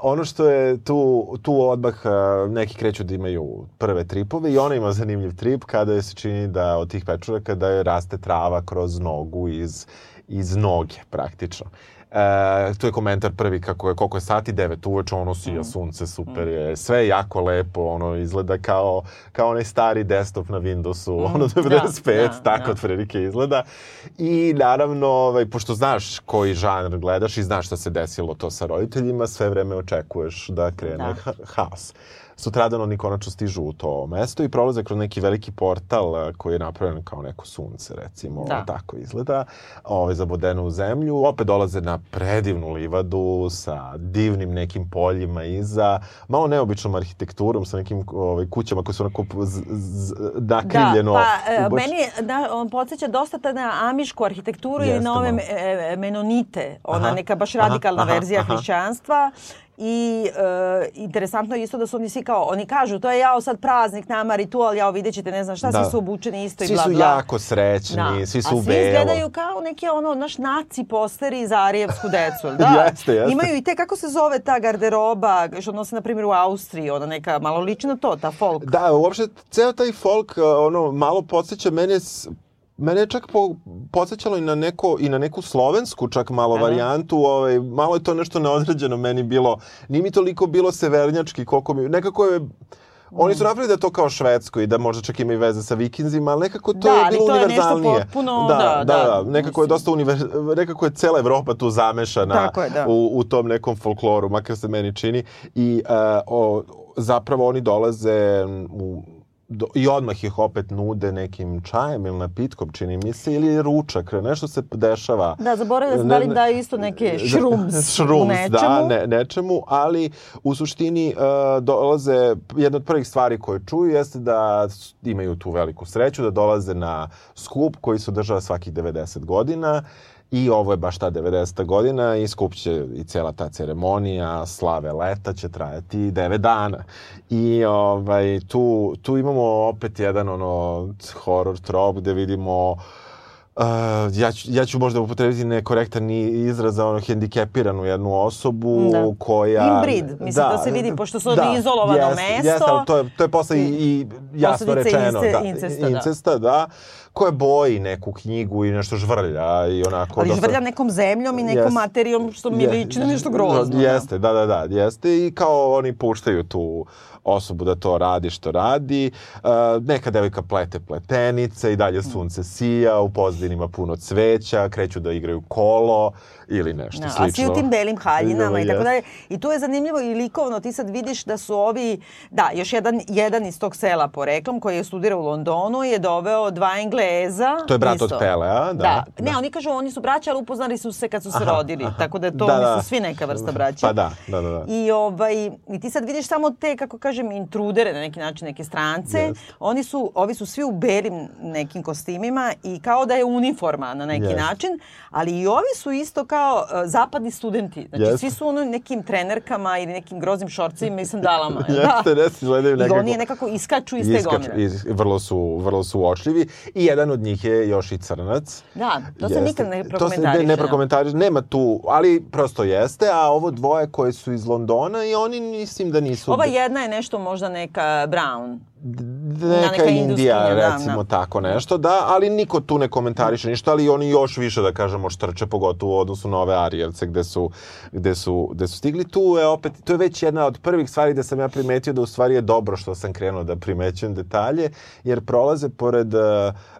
F: ono što je tu, tu odmah e, neki kreću da imaju prve tripove i ona ima zanimljiv trip kada se čini da od tih pečuraka da joj raste trava kroz nogu iz, iz noge praktično. E, tu je komentar prvi kako je, koliko je sati, 9 uveče, ono sija sunce, super je, sve je jako lepo, ono izgleda kao, kao onaj stari desktop na Windowsu, ono [LAUGHS] 95,
E: da,
F: tako
E: da.
F: otprilike izgleda. I naravno, ovaj, pošto znaš koji žanr gledaš i znaš šta se desilo to sa roditeljima, sve vreme očekuješ da krene
E: Da.
F: ha- haos. Sutradan oni konačno stižu u to mesto i prolaze kroz neki veliki portal a, koji je napravljen kao neko sunce, recimo,
E: Da.
F: tako izgleda, ovaj, zabodeno u zemlju. Opet dolaze na predivnu livadu sa divnim nekim poljima iza, malo neobičnom arhitekturom, sa nekim ovaj, kućama koje su onako z, z, nakrivljeno.
E: Da, pa e,
F: baš-
E: meni da, on podsjeća dosta ta na amišku arhitектuru ili
F: Jeste
E: na ove
F: malo.
E: e, menonite, ona
F: Aha,
E: neka baš radikalna
F: aha,
E: verzija
F: aha.
E: hrišćanstva I e, interesantno je isto da su oni svi kao, oni kažu, to je jao sad praznik, nama ritual, jao vidjet ćete, ne znam šta,
F: Da.
E: svi su obučeni isto i
F: Svi
E: bla
F: su
E: bla.
F: jako srećni, svi su
E: A
F: u
E: svi
F: belo.
E: izgledaju kao neke ono, naš naci posteri za Arijevsku decu, da? [LAUGHS]
F: Jeste, jeste.
E: Imaju i te, kako se zove ta garderoba, što nose na primjer u Austriji, ona neka, malo liči na to, ta folk.
F: Da, uopšte, ceo taj folk, uh, ono, malo podsjeća mene, s- mene je čak po, podsjećalo i na, neko, i na neku slovensku čak malo
E: Aha.
F: varijantu, ovaj, malo je to nešto neodređeno meni bilo, nije mi toliko bilo severnjački koliko mi, nekako je, Oni
E: Mm.
F: su napravili da je to kao švedsko i da možda čak ima i veze sa vikinzima, ali nekako to
E: Da,
F: je
E: ali
F: bilo
E: to je nešto
F: univerzalnije.
E: potpuno-
F: da,
E: da,
F: da,
E: da,
F: da, nekako je
E: mislim.
F: dosta univer... nekako je cela Evropa tu zamešana
E: Tako je, da.
F: u, u tom nekom folkloru, makar se meni čini. I uh, o, zapravo oni dolaze u do, i odmah ih opet nude nekim čajem ili napitkom, čini mi se, ili ručak, nešto se dešava.
E: Da, zaboravila sam da li daju isto neke šrums,
F: šrums,
E: u nečemu.
F: da, ne, nečemu, ali u suštini uh, dolaze, jedna od prvih stvari koje čuju jeste da imaju tu veliku sreću, da dolaze na skup koji se održava svakih 90 godina I ovo je baš ta 90. godina i skup će i cela ta ceremonija slave leta će trajati 9 dana. I ovaj, tu, tu imamo opet jedan ono horror trop gde vidimo Uh, ja, ću, ja ću možda upotrebiti nekorektan izraz za ono hendikepiranu jednu osobu
E: Da.
F: koja...
E: Inbreed, mislim da se vidi, pošto su ovdje izolovano
F: jest,
E: mesto.
F: Jeste, ali to je, to je posle i, i jasno rečeno.
E: ince-
F: da,
E: incesta, da.
F: incesta, da. Koje boji neku knjigu i nešto žvrlja i onako...
E: Ali
F: dosta-
E: žvrlja nekom zemljom i nekom
F: Jest.
E: materijom što mi
F: Je-
E: liči na nešto grozno. da.
F: Jeste, da, da, da, jeste i kao oni puštaju tu osobu da to radi što radi. Uh, neka devojka plete pletenice i dalje sunce sija, u pozadini ima puno cveća, kreću da igraju kolo ili nešto
E: Da, a
F: slično.
E: svi u tim belim haljinama i tako dalje. I tu je zanimljivo i likovno, ti sad vidiš da su ovi, da, još jedan, jedan iz tog sela poreklom koji je studirao u Londonu je doveo dva Engleza.
F: To je brat
E: isto.
F: od Pelea, da.
E: Ne,
F: da.
E: oni kažu oni su braća, ali upoznali su se kad su se
F: Aha,
E: rodili.
F: aha.
E: Tako da to,
F: Da,
E: oni
F: da.
E: su svi neka vrsta braća.
F: Pa da, da, da. da.
E: I, ovaj, I ti sad vidiš samo te, kako kažem, intrudere na neki način, neke strance.
F: Jest.
E: Oni su, ovi su svi u belim nekim kostimima i kao da je uniforma na neki
F: Jest.
E: način, ali i ovi su isto kao uh, zapadni studenti. Znači
F: Jest.
E: svi su ono nekim trenerkama ili nekim grozim šorcima i sandalama. [LAUGHS]
F: Jeste,
E: da?
F: jeste, izgledaju
E: I
F: nekako...
E: oni nekako iskaču iz te
F: Iskaču,
E: gomile.
F: iz, vrlo, su, vrlo su uočljivi i jedan od njih je još i crnac.
E: Da, to se nikad ne
F: To se
E: prokomentariše.
F: ne, ne
E: da.
F: prokomentariše, nema tu, ali prosto jeste, a ovo dvoje koje su iz Londona i oni mislim da nisu...
E: Ova jedna je nešto možda neka Brown.
F: D- neka,
E: neka
F: Indija,
E: industrijska, da,
F: recimo
E: da.
F: tako nešto, da, ali niko tu ne komentariše ništa, ali oni još više, da kažemo, štrče, pogotovo u odnosu na ove Arijevce gde su, gde su, gde su stigli. Tu je opet, to je već jedna od prvih stvari da sam ja primetio da u stvari je dobro što sam krenuo da primećujem detalje, jer prolaze pored uh,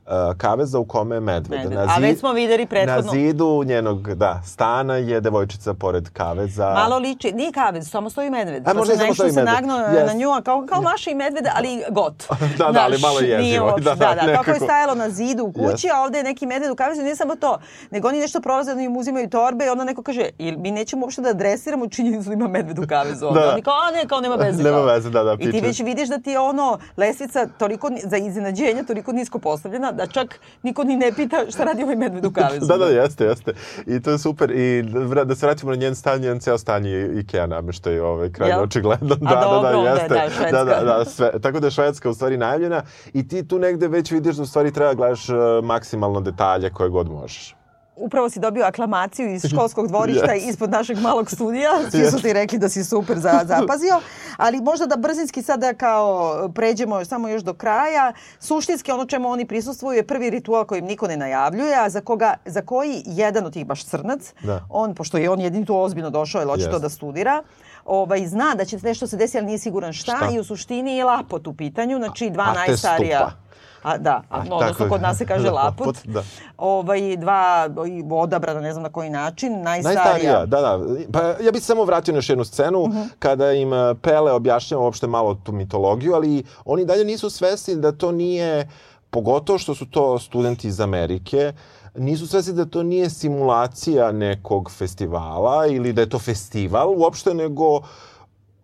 F: uh, kaveza u kome je medved.
E: Medved.
F: Na
E: A već smo videli prethodno-
F: Na zidu njenog, da, stana je devojčica pored kaveza.
E: Malo liči, nije kavez, samo stoji medved.
F: A,
E: Pa
F: možda
E: se
F: samo
E: nešto
F: stoji
E: se
F: medved.
E: nagnuo
F: Yes.
E: na nju, a kao, kao maša i medved, ali got. [LAUGHS]
F: Da, da, ali malo jezivo. Da,
E: da,
F: da,
E: da, kako je
F: nekako.
E: stajalo na zidu u kući,
F: Yes.
E: a ovde je neki medved u kavezu, nije samo to, nego oni nešto prolaze, oni im uzimaju torbe i onda neko kaže, ili mi nećemo uopšte da adresiramo činjenicu da ima medved u kavezu.
F: Da.
E: Oni kao, a ne, kao nema veze.
F: Nema veze, da, da,
E: I ti
F: piče.
E: već vidiš da ti je ono, lesvica toliko, za iznenađenje, toliko nisko postavljena, da čak niko ni ne pita šta radi ovaj medved u kavezu.
F: Da, da, jeste, jeste. I to je super. I da se vratimo na njen stan, njen ceo stan je Ikea nameštaj, ovaj, krajnje
E: Jel?
F: očigledno.
E: A
F: Da, da,
E: dobro,
F: da,
E: je,
F: jeste.
E: da, Švedska.
F: Da, da, da, sve. Tako da je Švedska u stvari najavljena i ti tu negde već vidiš da u stvari treba gledaš uh, maksimalno detalje koje god možeš.
E: Upravo si dobio aklamaciju iz školskog dvorišta [LAUGHS]
F: Yes.
E: ispod našeg malog studija. [LAUGHS] Svi su ti rekli da si super za, zapazio. Ali možda da brzinski sada kao pređemo samo još do kraja. Suštinski ono čemu oni prisustvuju je prvi ritual kojim niko ne najavljuje, a za, koga, za koji jedan od tih baš crnac,
F: Da.
E: on, pošto je on jedini tu ozbiljno došao, je očito
F: Jest.
E: da studira, ovaj, zna da će nešto se desiti, ali nije siguran šta,
F: Šta?
E: i u suštini je lapot u pitanju, znači dva
F: A
E: najstarija...
F: stupa.
E: A, da, a, odnosno kod nas se kaže [LAUGHS] lapot.
F: Lapot, da.
E: Ovaj, dva odabrana, ne znam na koji način, najstarija.
F: Najstarija, da, da. Pa ja bih samo vratio na još jednu scenu
E: Mhm.
F: kada im eh, Pele objašnjava uopšte malo tu mitologiju, ali oni dalje nisu svesni da to nije, pogotovo što su to studenti iz Amerike, nisu svesni da to nije simulacija nekog festivala ili da je to festival uopšte, nego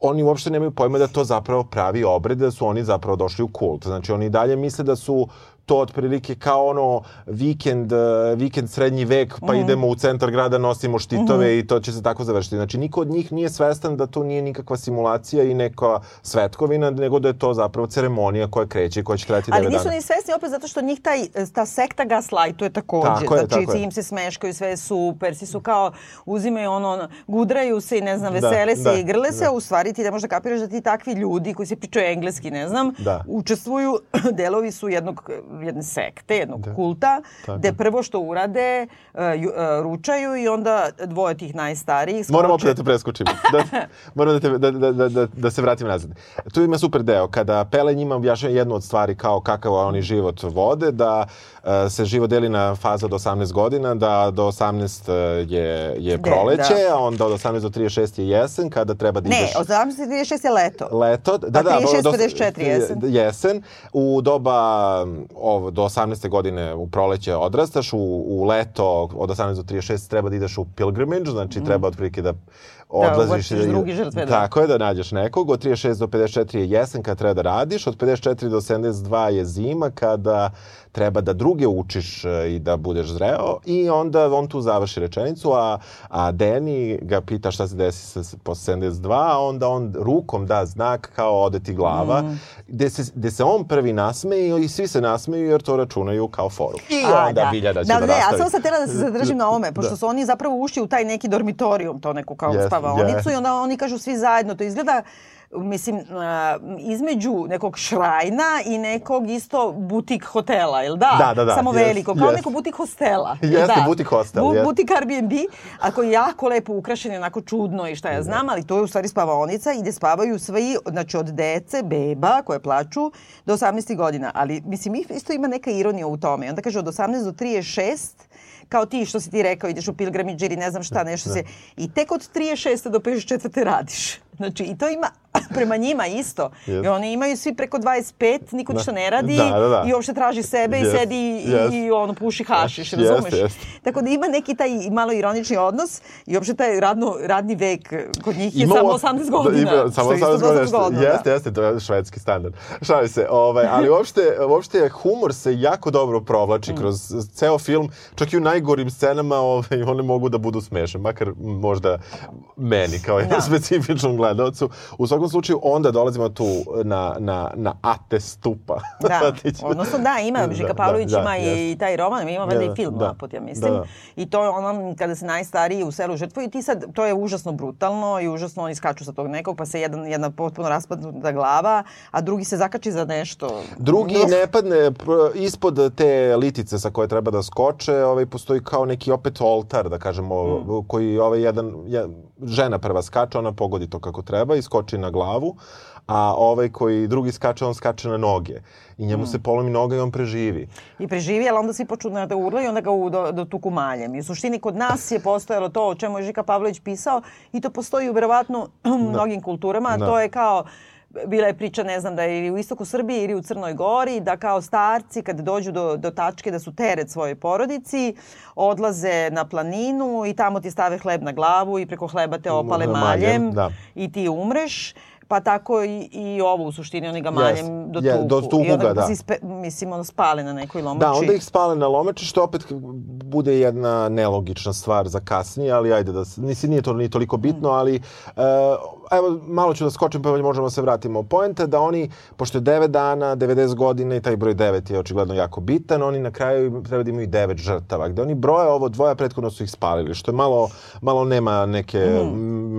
F: oni uopšte nemaju pojma da to zapravo pravi obred, da su oni zapravo došli u kult. Znači oni dalje misle da su to otprilike kao ono vikend, uh, vikend srednji vek, pa idemo u centar grada, nosimo štitove i to će se tako završiti. Znači, niko od njih nije svestan da to nije nikakva simulacija i neka svetkovina, nego da je to zapravo ceremonija koja kreće i koja će trajati 9
E: Ali
F: dana.
E: nisu ni svesni opet zato što njih taj, ta sekta gaslajtuje takođe.
F: Tako je,
E: znači,
F: tako
E: im se smeškaju, sve je super, svi su kao, uzimaju ono, gudraju se i ne znam,
F: Da,
E: vesele se
F: da,
E: i grle se,
F: da.
E: a u stvari ti ne možeš da kapiraš da ti takvi ljudi koji se pričaju engleski, ne znam,
F: Da.
E: učestvuju, [CLEARS THROAT] delovi su jednog, jedne sekte, jednog
F: Da.
E: kulta,
F: Tako.
E: gde prvo što urade, uh, uh, ručaju i onda dvoje tih najstarijih skoče.
F: Moram opet da te preskočim. Da, moram da, te, da, da, da, da, da se vratim nazad. Tu ima super deo. Kada Pele njima objašnjava jednu od stvari kao kakav oni život vode, da uh, se život deli na faze od 18 godina, da do 18 je, je
E: De,
F: proleće,
E: da.
F: a onda od 18 do 36 je jesen, kada treba da
E: Ne,
F: ideš...
E: od 36 je leto.
F: Leto, da,
E: Pa
F: da,
E: 36,
F: do-
E: 54 jesen.
F: Jesen. U doba ovo, do 18. godine u proleće odrastaš, u, u leto od 18 do 36 treba da ideš u pilgrimage, znači treba otprilike da odlaziš
E: uvrstiš drugi žrtve, da.
F: Tako je, da nađeš nekog. Od 36 do 54 je jesen kad treba da radiš, od 54 do 72 je zima kada treba da druge učiš e, i da budeš zreo i onda on tu završi rečenicu, a, a Deni ga pita šta se desi sa, posle 72, a onda on rukom da znak kao ode ti glava,
E: Mm.
F: gde, se, gde se on prvi nasmeje i svi se nasmeju jer to računaju kao foru. I
E: A,
F: onda Biljana će da,
E: da, ne,
F: nastavi.
E: a samo sam htjela da se zadržim na ovome, pošto
F: Da.
E: su oni zapravo ušli u taj neki dormitorijum, to neku kao
F: Jeste,
E: spavaonicu
F: jeste.
E: i onda oni kažu svi zajedno, to izgleda mislim, između nekog šrajna i nekog isto butik hotela, jel da?
F: Da, da, da,
E: Samo
F: jest,
E: veliko, kao
F: jest.
E: neko butik hostela.
F: Jeste,
E: da?
F: butik hostel, jest.
E: Butik Airbnb, a koji je jako lepo ukrašen, onako čudno i šta ja znam, ali to je u stvari spavaonica i gde spavaju svi, znači od dece, beba koje plaču, do 18 godina. Ali, mislim, isto ima neka ironija u tome. Onda kaže od 18 do 36, kao ti što si ti rekao, ideš u pilgrimage ili ne znam šta, nešto se... I tek od 36. do 54. radiš. Znači, i to ima [LAUGHS] prema njima isto.
F: Jest.
E: I oni imaju svi preko 25, niko
F: Da.
E: ništa ne radi
F: Da, da, da.
E: i uopšte traži sebe
F: Jest,
E: i sedi i,
F: jest.
E: i ono puši hašiš,
F: Jeste,
E: razumeš?
F: jeste.
E: Tako da ima neki taj malo ironični odnos i uopšte taj radno, radni vek kod njih je
F: Ima
E: samo
F: u-
E: 18 godina.
F: Da, ima, samo
E: što je isto
F: 18 godina. što-
E: zgodno,
F: Jeste,
E: da.
F: jeste, to je švedski standard. Šalim se, ovaj, ali uopšte, uopšte humor se jako dobro
E: Mm.
F: provlači kroz ceo film, čak i u najgorim scenama ovaj, one mogu da budu smešne, makar možda meni kao jednom
E: Da.
F: specifičnom gledalcu. U svakom slučaju, onda dolazimo tu na, na, na ate stupa.
E: Da, [LAUGHS]
F: ću-
E: odnosno da, ima,
F: Da,
E: Žika
F: da,
E: Pavlović
F: da,
E: ima
F: jeste.
E: i taj roman, ima valjda
F: Da,
E: i film
F: da.
E: naput, ja mislim.
F: Da, da.
E: I to je ono kada se najstariji u selu žrtvuju i ti sad, to je užasno brutalno i užasno oni skaču sa tog nekog, pa se jedan, jedna potpuno raspadnuta glava, a drugi se zakači za nešto.
F: Drugi
E: No,
F: ne padne ispod te litice sa koje treba da skoče, ovaj postoji kao neki opet oltar, da kažemo,
E: Mm.
F: koji ovaj jedan je, žena prva skače, ona pogodi to kako treba i skoči na glavu, a ovaj koji drugi skače, on skače na noge. I
E: Mm.
F: njemu se polomi noga i on preživi.
E: I preživi, ali onda svi počnu da urlaju i onda ga u, do, do tuku maljem. I u suštini kod nas je postojalo to o čemu je Žika Pavlović pisao i to postoji verovatno u [CLEARS THROAT] mnogim kulturama.
F: Da.
E: To je kao bila je priča, ne znam, da je ili u istoku Srbije ili u Crnoj Gori, da kao starci kad dođu do, do tačke da su teret svojoj porodici, odlaze na planinu i tamo ti stave hleb na glavu i preko hleba te opale
F: Maljem, da.
E: i ti umreš. Pa tako i, i ovo u suštini, oni ga maljem
F: Yes.
E: do tuku.
F: do tuku
E: I onda
F: ga, da.
E: spe, mislim, ono spale na nekoj lomači.
F: Da, onda ih spale na lomeče, što opet bude jedna nelogična stvar za kasnije, ali ajde da, nisi, nije to ni toliko bitno, ali uh, evo, malo ću da skočim pa možemo da se vratimo. Poenta da oni, pošto je 9 dana, 90 godina i taj broj 9 je očigledno jako bitan, oni na kraju treba da imaju 9 žrtava, gde oni broje ovo dvoja, prethodno su ih spalili, što je malo, malo nema neke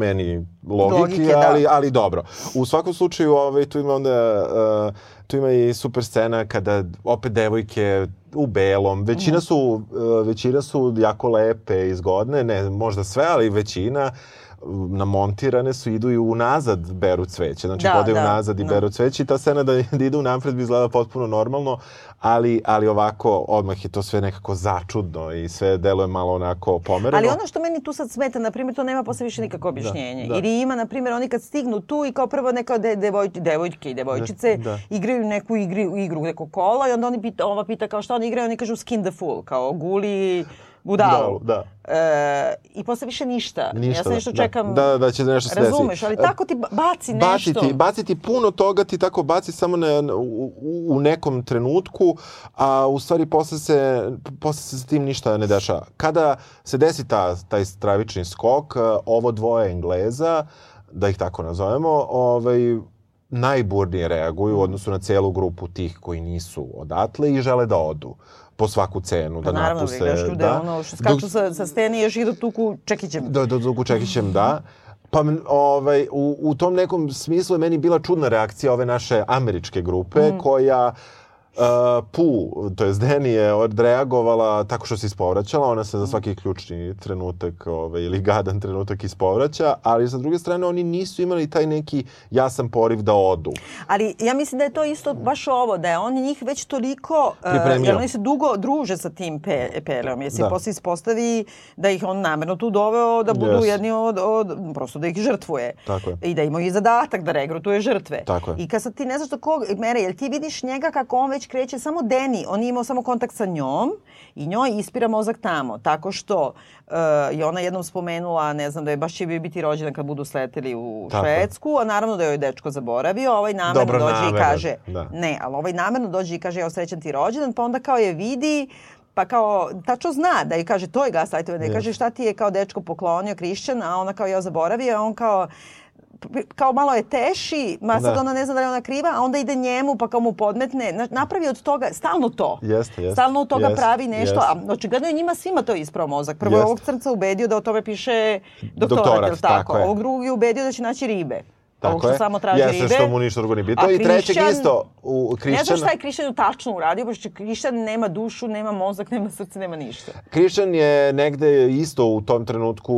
F: meni logike,
E: Logike, da.
F: ali, ali dobro. U svakom slučaju ovaj, tu ima onda uh, tu ima i super scena kada opet devojke u belom, većina su, uh, većina su jako lepe i zgodne, ne možda sve, ali većina namontirane su, idu i unazad beru cveće. Znači,
E: Da,
F: hodaju
E: da,
F: unazad i
E: da.
F: beru cveće i ta scena da, [LAUGHS] da idu napred bi izgleda potpuno normalno, ali, ali ovako odmah je to sve nekako začudno i sve deluje malo onako pomereno.
E: Ali ono što meni tu sad smeta, na primjer, to nema posle više nikakvo objašnjenje.
F: da.
E: Ili ima, na primjer, oni kad stignu tu i kao prvo neka de, devoj, devojke i devojčice
F: Da.
E: igraju neku igri, igru, neko kola i onda oni pita, ova pita kao šta oni igraju, oni kažu skin the fool, kao guli budalu.
F: Da.
E: E, I posle više ništa.
F: Ništa,
E: ja sam nešto
F: da.
E: čekam.
F: Da, da će nešto se desiti.
E: Razumeš, ali
F: E,
E: tako ti ba- baci nešto.
F: Baciti, baciti puno toga ti tako baci samo na, u- u nekom trenutku, a u stvari posle se, posle se s tim ništa ne dešava. Kada se desi ta, taj stravični skok, e, ovo dvoje Engleza, da ih tako nazovemo, ovaj, najburnije reaguju u odnosu na celu grupu tih koji nisu odatle i žele da odu po svaku cenu,
E: Pa
F: da
E: naravno,
F: napuste.
E: vidiš ljude,
F: da.
E: ono što skaču
F: Dok-
E: sa, sa stene i još idu tuku čekićem.
F: Da, da, Dugu Čekićem, da. Pa ovaj, u, u tom nekom smislu je meni bila čudna reakcija ove naše američke grupe
E: Mm.
F: koja Uh, Pu, to je Deni je odreagovala tako što se ispovraćala, ona se za svaki ključni trenutak ovaj, ili gadan trenutak ispovraća, ali sa druge strane oni nisu imali taj neki jasan poriv da odu.
E: Ali ja mislim da je to isto baš ovo, da je on njih već toliko... e,
F: Pripremio.
E: jer oni se dugo druže sa tim pe, Peleom, jer se
F: Da.
E: posle ispostavi da ih on namerno tu doveo da budu
F: Yes.
E: jedni od, od... Prosto da ih žrtvuje.
F: Tako je.
E: I da imaju i zadatak da regrutuje žrtve.
F: Tako je.
E: I kad sad ti ne znaš do kog mere, jer ti vidiš njega kako on već kreće samo Deni, on je imao samo kontakt sa njom i njoj ispira mozak tamo, tako što uh, je ona jednom spomenula, ne znam, da je baš će biti rođena kad budu sleteli u
F: Tako.
E: Švedsku, a naravno da joj dečko zaboravio, ovaj namerno
F: Dobro
E: dođe i
F: nameran,
E: kaže,
F: da.
E: ne, ali ovaj namerno dođe i kaže, evo srećan ti rođendan, pa onda kao je vidi, pa kao, tačno zna da joj kaže, to je gaslightovanje, da
F: Yes.
E: kaže šta ti je kao dečko poklonio, Krišćan, a ona kao ja zaboravio, a on kao, kao malo je teši, ma sad
F: Da.
E: ona ne zna da li ona kriva, a onda ide njemu pa kao mu podmetne, na- napravi od toga, stalno to.
F: Jeste, jeste.
E: Stalno od toga
F: Jeste,
E: pravi nešto,
F: jeste.
E: a očigledno je njima svima to isprao mozak. Prvo je ovog crnca ubedio da o tome piše doktorat,
F: Doktorat,
E: tako?
F: tako je.
E: Ovog drugog je ubedio da će naći ribe.
F: Tako
E: što
F: je.
E: samo traži
F: Jeste,
E: ribe.
F: što mu ništa drugo nije bitno. I trećeg isto, u
E: Ne znam
F: Krišćana...
E: šta je Krišćan tačno uradio, pošto Krišćan nema dušu, nema mozak, nema srce, nema ništa.
F: Krišćan je negde isto u tom trenutku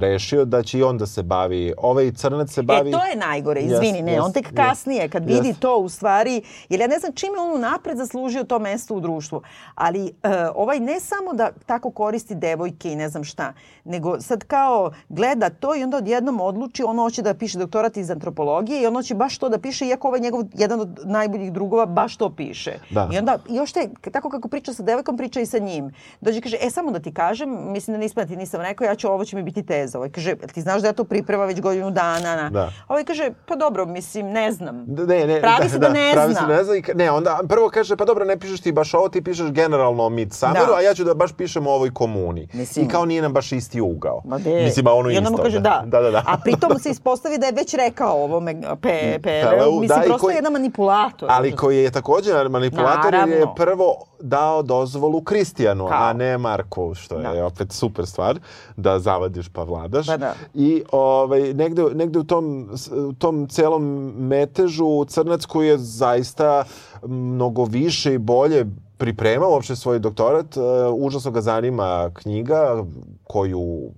F: rešio da će i on da se bavi. Ovaj crnac se bavi...
E: E, to je najgore, izvini, ne, on
F: jest,
E: tek
F: jest,
E: kasnije, kad vidi
F: jest.
E: to u stvari, jer ja ne znam čime on napred zaslužio to mesto u društvu, ali e, ovaj ne samo da tako koristi devojke i ne znam šta, nego sad kao gleda to i onda odjednom odluči, ono hoće da piše doktorat iz antropologije i ono će baš to da piše, iako ovaj njegov jedan od najboljih drugova baš to piše.
F: Da.
E: I onda još te, tako kako priča sa devojkom, priča i sa njim. Dođe i kaže, e samo da ti kažem, mislim da nisam, da ti nisam rekao, ja ću, ovo će mi biti teza. Ovaj kaže, "Jel ti znaš da ja to priprema već godinu dana. Na.
F: Da.
E: Ovaj kaže, pa dobro, mislim, ne znam.
F: Ne, ne,
E: Pravi se da ne
F: pravi
E: zna.
F: se da ne zna. i Ne, onda prvo kaže, pa dobro, ne pišeš ti baš ovo, ti pišeš generalno o Midsummeru,
E: Da.
F: a ja ću da baš pišem o ovoj komuni.
E: Mislim-
F: I kao nije nam baš isti ugao.
E: Ma de.
F: Mislim, a ono
E: I onda mu kaže da.
F: Da, da, da.
E: A pritom se ispostavi da je već rekao ovome pe, Peleu.
F: Peleu,
E: Mislim,
F: da,
E: prosto
F: koji-
E: je jedan manipulator.
F: Ali koji je također manipulator jer je
E: Naravno.
F: prvo dao dozvolu Kristijanu,
E: Kao?
F: a ne Marku, što je
E: Da.
F: opet super stvar, da zavadiš pa vladaš.
E: Pa da.
F: I ovaj, negde, negde u, tom, u tom celom metežu Crnac koji je zaista mnogo više i bolje pripremao uopšte svoj doktorat, uh, užasno ga zanima knjiga koju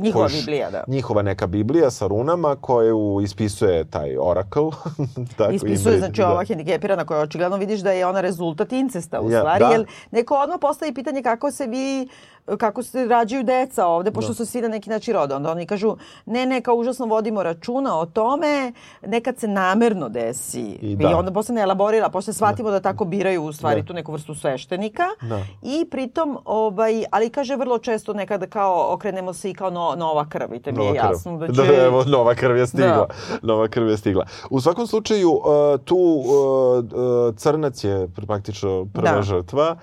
E: Njihova
F: koju š-
E: Biblija, da.
F: Njihova neka Biblija sa runama koju ispisuje taj Oracle. [LAUGHS] Tako
E: Ispisuje,
F: ime-
E: znači
F: da.
E: ova hendikepirana koja očigledno vidiš da je ona rezultat incesta u
F: Ja,
E: stvari,
F: da.
E: jer neko odmah postavi pitanje kako se vi kako se rađaju deca ovde, pošto su svi na neki način roda. Onda oni kažu, ne, ne, kao užasno vodimo računa o tome, nekad se namerno desi. I,
F: da.
E: onda posle ne elaborira, posle shvatimo da. tako biraju u stvari
F: Da.
E: tu neku vrstu sveštenika.
F: Da.
E: I pritom, ovaj, ali kaže vrlo često nekada kao okrenemo se i kao no, nova krv. I te mi je jasno da [LAUGHS] će...
F: Da, evo, nova krv je stigla.
E: Da.
F: Nova krv je stigla. U svakom slučaju, uh, tu uh, Crnac je praktično prva
E: Da.
F: žrtva,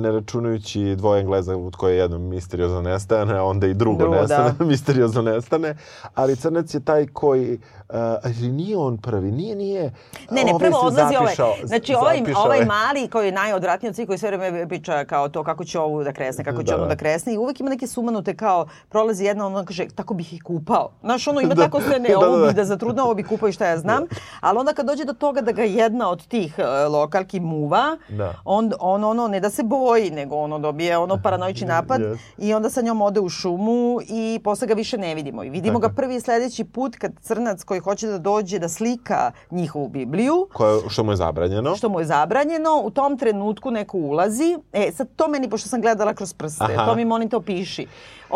F: ne računajući dvoje Engleza od koje jedno misteriozno nestane, a onda i drugo,
E: Drugo,
F: nestane,
E: da. [LAUGHS]
F: misteriozno nestane, ali Crnac je taj koji, ali nije on prvi, nije, nije.
E: Ne, ne,
F: Ovaj
E: prvo odlazi
F: zapišao-
E: ovaj. Znači ovaj,
F: zapišao
E: ovaj
F: je.
E: mali koji je najodvratniji od svih koji sve vreme priča kao to kako će ovu da kresne, kako će
F: Da,
E: onu
F: da.
E: da kresne i uvek ima neke sumanute kao prolazi jedna ona kaže tako bih ih kupao. Znaš ono ima
F: Da.
E: tako sve [LAUGHS] ne,
F: Da, da,
E: ovo
F: da.
E: bih da zatrudna, ovo bih kupao i šta ja znam. Ali onda kad dođe do toga da ga jedna od tih e, lokalki muva,
F: Da.
E: on, on ono ne da se boji, nego ono dobije ono paranoični [LAUGHS] napad
F: Yes.
E: i onda sa njom ode u šumu i posle ga više ne vidimo. I vidimo
F: Tako
E: ga prvi sledeći put kad crnac koji hoće da dođe da slika njihovu Bibliju,
F: Koje, što mu je zabranjeno.
E: što mu je zabranjeno, u tom trenutku neko ulazi. E, sad to meni, pošto sam gledala kroz prste,
F: Aha.
E: to mi molim te opiši.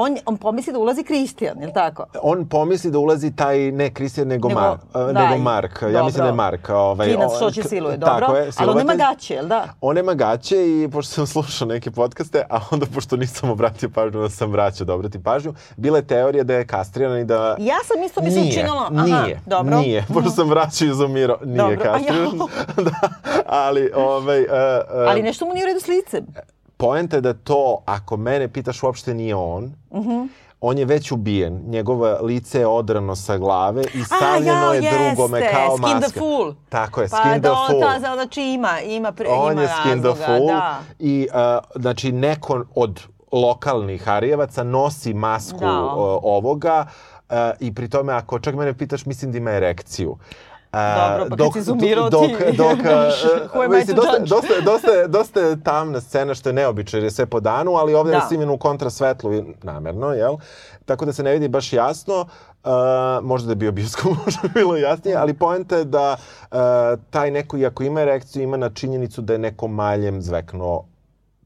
E: On, on pomisli da ulazi Kristijan, je li tako?
F: on pomisli da ulazi taj, ne Kristijan, nego,
E: Nego-
F: Mar,
E: da,
F: nego
E: i-
F: Mark. Ja
E: dobro.
F: mislim da je Mark. Ovaj,
E: Klinac što će siluje, dobro.
F: Tako je,
E: Ali on nema
F: silovatelj.
E: gaće, jel da?
F: On nema gaće i pošto sam [LAUGHS] slušao neke podcaste, a onda pošto nisam obratio pažnju, da sam vraćao da obratim pažnju, bila je teorija da je kastriran i da...
E: Ja sam isto mi se
F: Nije,
E: učinilo. Aha,
F: nije,
E: dobro. Mhm.
F: nije, pošto sam vraćao izumirao, nije
E: Dobro, ja-
F: kastriran. [LAUGHS] da, ali, ovaj, uh, uh,
E: Ali nešto mu nije u redu s licem.
F: Poenta je da to, ako mene pitaš, uopšte nije on.
E: Mhm.
F: On je već ubijen, njegovo lice je odrano sa glave i stavljeno
E: A,
F: je
E: ja,
F: drugome
E: jeste,
F: kao
E: Skin
F: maska.
E: the Fool.
F: Tako je,
E: Pa
F: Skin the
E: da,
F: Fool.
E: Ta, znači ima, ima, pre,
F: On
E: ima
F: je Skin the Fool
E: da.
F: i uh, znači neko od lokalnih Harijevaca nosi masku
E: Da.
F: uh, ovoga uh, i pri tome ako čak mene pitaš mislim da ima erekciju.
E: Dobro, pa kad si
F: dok,
E: ti,
F: dok,
E: who am I
F: mislim, dosta, dosta, dosta, dosta je tamna scena što je neobično jer je sve po danu, ali ovdje
E: Da.
F: je snimljeno u kontrasvetlu namerno, jel? Tako da se ne vidi baš jasno. Uh, možda da je bio bioskop, [LAUGHS] možda bi bilo jasnije, ali poenta je da uh, taj neko, iako ima erekciju, ima na činjenicu da je neko maljem zveknuo